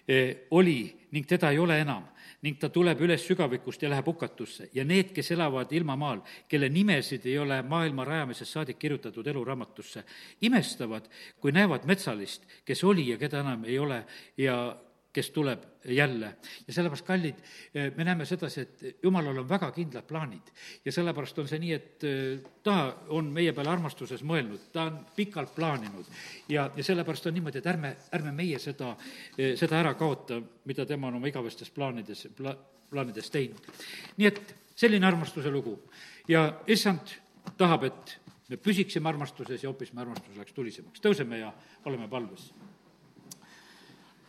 Speaker 1: eh, oli ning teda ei ole enam. Ning ta tuleb üles sügavikust ja läheb hukatusse. Ja need, kes elavad ilmamaal, kelle nimesid ei ole maailma rajamisest saadik kirjutatud eluraamatusse, imestavad, kui näevad metsalist, kes oli ja keda enam ei ole ja kes tuleb jälle. ja sellepärast, kallid, me näeme sedasi, et jumalal on väga kindlad plaanid. ja sellepärast on see nii, et eh, ta on meie peale armastuses mõelnud, ta on pikalt plaaninud. ja, ja sellepärast on niimoodi, et ärme, ärme meie seda, eh, seda ära kaota, mida tema on oma igavestes plaanides, pla-, plaanides teinud. nii et selline armastuse lugu. ja issand tahab, et me püsiksime armastuses ja hoopis me armastus läheks tulisemaks. tõuseme ja oleme palves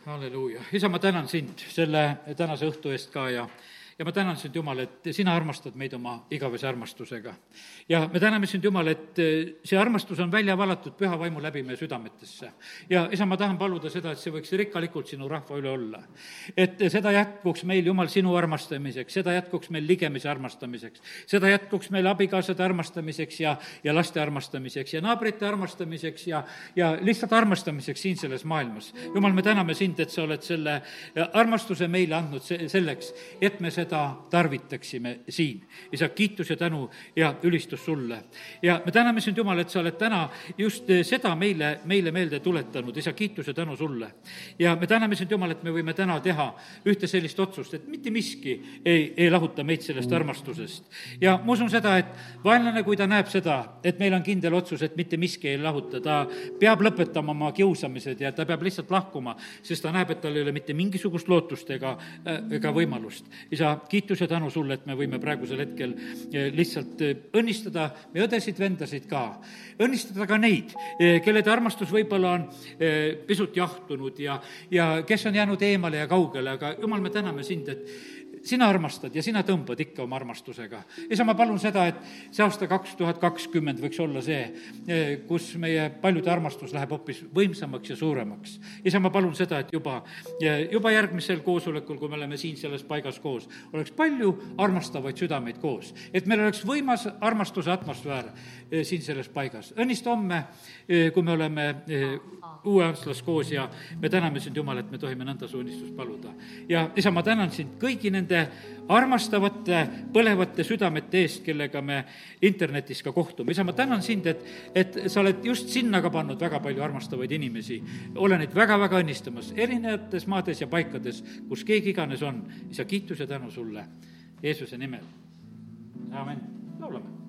Speaker 1: halleluuja, isa, ma tänan sind selle tänase õhtu eest ka ja ja ma tänan sind, Jumal, et sina armastad meid oma igavese armastusega. ja me täname sind, Jumal, et eh, see armastus on välja valatud püha vaimu läbi meie südametesse. ja isa, ma tahan paluda seda, et see võiks rikkalikult sinu rahva üle olla. et seda jätkuks meil, Jumal, sinu armastamiseks, seda jätkuks meil ligemise armastamiseks, seda jätkuks meil abikaasade armastamiseks ja, ja laste armastamiseks ja naabrite armastamiseks ja, ja lihtsalt armastamiseks siin selles maailmas. Jumal, me täname sind, et sa oled selle armastuse meile andnud se-, selleks, et me seda seda tarvitaksime siin. isa, kiitus ja tänu ja ülistus sulle. ja me täname sind, Jumal, et sa oled täna just seda meile, meile meelde tuletanud, isa, kiitus ja tänu sulle. ja me täname sind, Jumal, et me võime täna teha ühte sellist otsust, et mitte miski ei, ei lahuta meid sellest armastusest. ja ma usun seda, et vaenlane, kui ta näeb seda, et meil on kindel otsus, et mitte miski ei lahuta, ta peab lõpetama oma kiusamised ja ta peab lihtsalt lahkuma, sest ta näeb, et tal ei ole mitte mingisugust lootust ega, ega võimalust. isa, kiitus ja tänu sulle, et me võime praegusel hetkel eh, lihtsalt eh, õnnistada meie õdesid-vendasid ka. õnnistada ka neid, eh, kellede armastus võib-olla on pisut jahtunud ja, ja kes on jäänud eemale ja kaugele, aga jumal, me täname sind, et sina armastad ja sina tõmbad ikka oma armastusega. isa, ma palun seda, et see aasta kaks tuhat kakskümmend võiks olla see, eh, kus meie paljude armastus läheb hoopis võimsamaks ja suuremaks. isa, ma palun seda, et juba, eh, juba järgmisel koosolekul, kui me oleme siin selles paigas koos, oleks palju armastavaid südameid koos. et meil oleks võimas armastuse atmosfäär eh, siin selles paigas. õnnista homme, kui me oleme uueaastalas koos ja me täname sind, Jumal, et me tohime nõnda su õnnistust paluda. ja isa, ma tänan sind kõigi nende armastavate, põlevate südamete eest, kellega me internetis ka kohtume. isa, ma tänan sind, et, et sa oled just sinna ka pannud väga palju armastavaid inimesi. ole neid väga-väga õnnistamas erinevates maades ja paikades, kus keegi iganes on. isa, kiitus ja tänu sulle Jeesuse nimel. amin, laulame